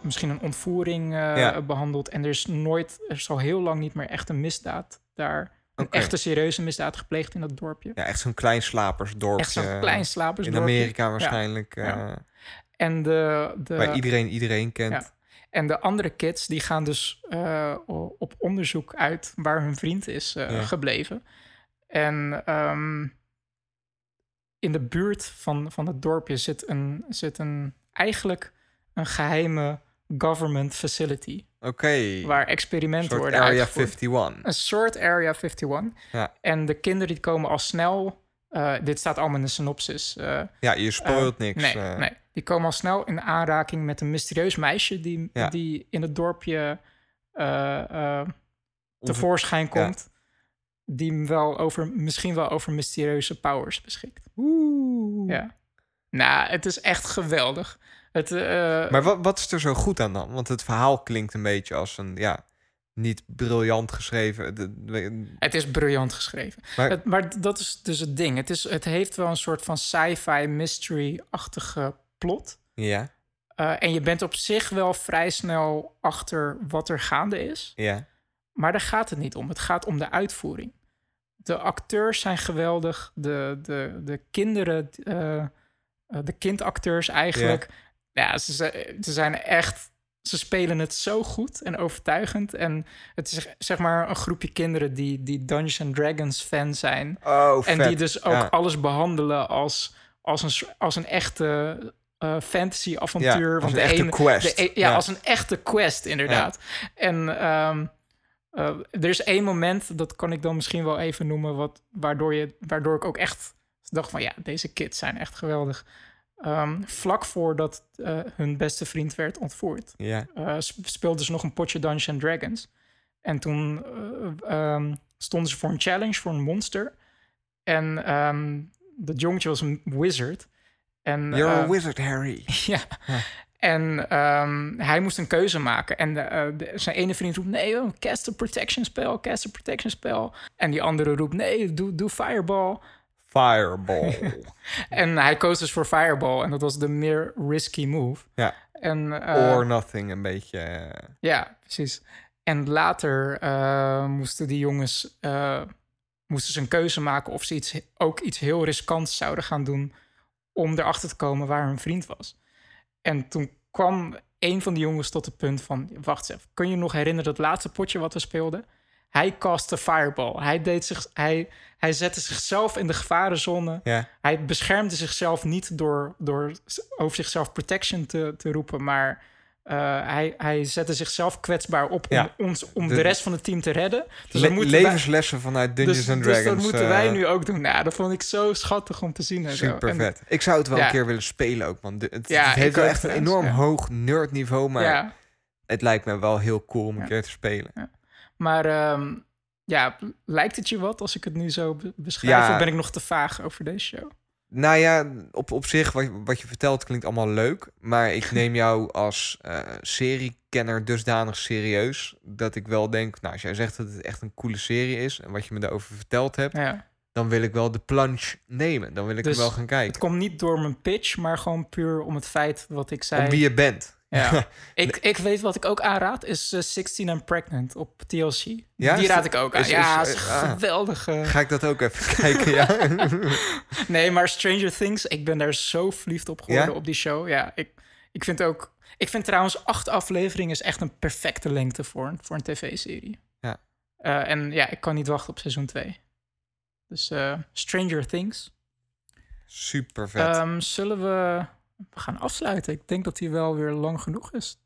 S5: misschien een ontvoering eh,
S4: Ja.
S5: behandeld. En er is nooit, er is al heel lang niet meer echt een misdaad daar. Een echte serieuze misdaad gepleegd in dat dorpje.
S4: Ja, echt zo'n klein slapersdorpje.
S5: echt zo'n klein slapersdorpje.
S4: In Amerika waarschijnlijk.
S5: Ja.
S4: eh,
S5: En de, de,
S4: waar iedereen iedereen kent.
S5: En de andere kids die gaan dus eh, op onderzoek uit waar hun vriend is gebleven. En ehm, in de buurt van, van het dorpje zit een, zit een eigenlijk een geheime government facility.
S4: Oké.
S5: Waar experimenten worden
S4: Area
S5: uitgevoerd.
S4: 51.
S5: Een soort Area 51.
S4: Ja.
S5: En de kinderen die komen al snel... eh, dit staat allemaal in de synopsis. eh,
S4: Ja, je spoilt
S5: eh,
S4: niks.
S5: Nee, nee, die komen al snel in aanraking met een mysterieus meisje die,
S4: Ja.
S5: die in het dorpje tevoorschijn komt. Die wel over, misschien wel over mysterieuze powers beschikt.
S4: Oeh.
S5: Ja. Nou, het is echt geweldig. Het, eh,
S4: Maar wat, wat is er zo goed aan dan? Want het verhaal klinkt een beetje als een, ja, niet briljant geschreven.
S5: het is briljant geschreven.
S4: Maar-
S5: Het, maar dat is dus het ding. Het, is, het heeft wel een soort van sci-fi mystery-achtige plot.
S4: ja,
S5: Eh, en je bent op zich wel vrij snel achter wat er gaande is.
S4: ja.
S5: Maar daar gaat het niet om. Het gaat om de uitvoering. De acteurs zijn geweldig. De, de, de kinderen, eh, de kindacteurs eigenlijk. Ja, ze, ze ze zijn echt. Ze spelen het zo goed en overtuigend. En het is zeg maar een groepje kinderen die, die Dungeons and Dragons fan zijn.
S4: Oh,
S5: En die dus ook
S4: Ja.
S5: alles behandelen als, als, een, als een echte eh, fantasy-avontuur.
S4: Ja, als
S5: Want
S4: een
S5: de
S4: echte
S5: ene-
S4: quest.
S5: de e- ja,
S4: Ja.
S5: als een echte quest, inderdaad. En ehm, eh, er is één moment, dat kan ik dan misschien wel even noemen, wat, waardoor, je, waardoor ik ook echt dacht van ja, deze kids zijn echt geweldig. Ehm, vlak voordat eh, hun beste vriend werd ontvoerd,
S4: Ja,
S5: eh, sp- speelden ze nog een potje Dungeons and Dragons. En toen eh, ehm, stonden ze voor een challenge, voor een monster. En ehm, dat jongetje was een wizard. En,
S4: you're a wizard, Harry.
S5: ja. En hij moest een keuze maken. En de, zijn ene vriend roept: Nee, joh, cast a protection spel, cast a protection spel. En die andere roept: Nee, doe, doe fireball.
S4: Fireball.
S5: En hij koos dus voor fireball. En dat was de meer risky move.
S4: ja,
S5: En, eh,
S4: or nothing, een beetje. eh,
S5: Ja, precies. En later eh, moesten die jongens moesten ze een keuze maken of ze iets, ook iets heel riskants zouden gaan doen om erachter te komen waar hun vriend was. En toen kwam een van die jongens tot het punt van, wacht eens even, kun je nog herinneren dat laatste potje wat we speelden? Hij castte fireball. Hij, deed zich, hij, hij zette zichzelf in de gevarenzone.
S4: Ja.
S5: Hij beschermde zichzelf niet door, door over zichzelf protection te, te roepen, maar eh, hij, hij zette zichzelf kwetsbaar op om,
S4: Ja.
S5: ons, om
S4: De-
S5: de, rest van het team te redden. Dus
S4: Le-
S5: wij-
S4: levenslessen vanuit Dungeons
S5: dus,
S4: and
S5: dus
S4: Dragons.
S5: dat moeten wij
S4: eh,
S5: nu ook doen. Nou, dat vond ik zo schattig om te zien. En.
S4: Super
S5: En-
S4: vet. Ik zou het wel
S5: Ja.
S4: een keer willen spelen ook, man. De- Het,
S5: Ja,
S4: het heeft wel echt een enorm hoog nerdniveau, maar
S5: Ja,
S4: het lijkt me wel heel cool om een keer te spelen.
S5: Maar ehm, ja, lijkt het je wat als ik het nu zo be- beschrijf?
S4: Ja.
S5: Of ben ik nog te vaag over deze show?
S4: Nou ja, op, op zich, wat, wat je vertelt klinkt allemaal leuk. Maar ik neem jou als eh seriekenner dusdanig serieus... dat ik wel denk, nou, als jij zegt dat het echt een coole serie is... en wat je me daarover verteld hebt...
S5: Ja.
S4: dan wil ik wel de plunge nemen. Dan wil ik
S5: Dus
S4: er wel gaan
S5: Het
S4: kijken.
S5: komt niet door mijn pitch, maar gewoon puur om het feit wat ik zei.
S4: Om wie je bent.
S5: Ja. ik, ik weet wat ik ook aanraad, is eh, 16 and Pregnant op TLC.
S4: Ja,
S5: Die raad ik ook aan.
S4: is-
S5: ja,
S4: is-
S5: is,
S4: ah.
S5: geweldig. eh.
S4: Ga ik dat ook even kijken, ja?
S5: Nee, maar Stranger Things, ik ben daar zo verliefd op geworden
S4: Ja?
S5: op die show. Ja, ik, ik vind ook... Ik vind trouwens acht afleveringen is echt een perfecte lengte voor een, voor een tv-serie.
S4: Ja.
S5: Eh, en ja, ik kan niet wachten op seizoen 2. Dus eh, Stranger Things.
S4: Super vet.
S5: Ehm, zullen we... We gaan afsluiten. Ik denk dat die wel weer lang genoeg is.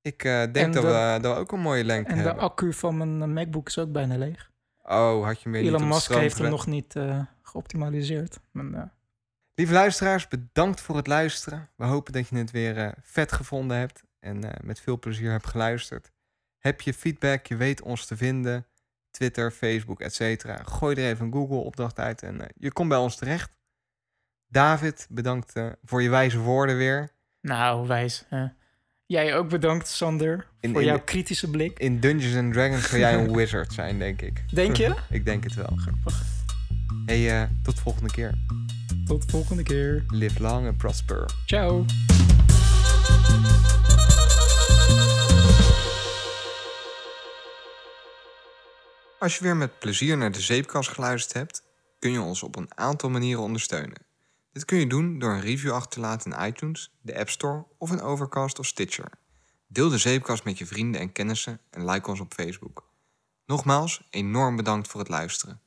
S4: ik eh, denk
S5: en
S4: dat,
S5: de-
S4: we, dat we ook een mooie lengte
S5: En de
S4: hebben.
S5: accu van mijn eh, MacBook is ook bijna leeg.
S4: Oh, had je niet
S5: Elon
S4: de
S5: Musk heeft hem nog niet eh, geoptimaliseerd. Eh,
S4: Lieve luisteraars, bedankt voor het luisteren. We hopen dat je het weer eh, vet gevonden hebt en eh, met veel plezier hebt geluisterd. Heb je feedback, je weet ons te vinden. Twitter, Facebook, etc. Gooi er even een Google-opdracht uit en eh, je komt bij ons terecht. David, bedankt eh, voor je wijze woorden weer.
S5: Nou, wijs. hè. Jij ook bedankt, Sander,
S4: In-
S5: voor
S4: in
S5: jouw kritische blik.
S4: In Dungeons and Dragons zou jij een wizard zijn, denk ik.
S5: Denk je?
S4: ik denk het wel.
S5: Grappig.
S4: Hey, eh, tot de volgende keer.
S5: Tot de volgende keer.
S4: Live long and prosper.
S5: Ciao.
S4: Als je weer met plezier naar de zeepkast geluisterd hebt, kun je ons op een aantal manieren ondersteunen. Dit kun je doen door een review achter te laten in iTunes, de App Store of in Overcast of Stitcher. Deel de zeepkast met je vrienden en kennissen en like ons op Facebook. Nogmaals, enorm bedankt voor het luisteren.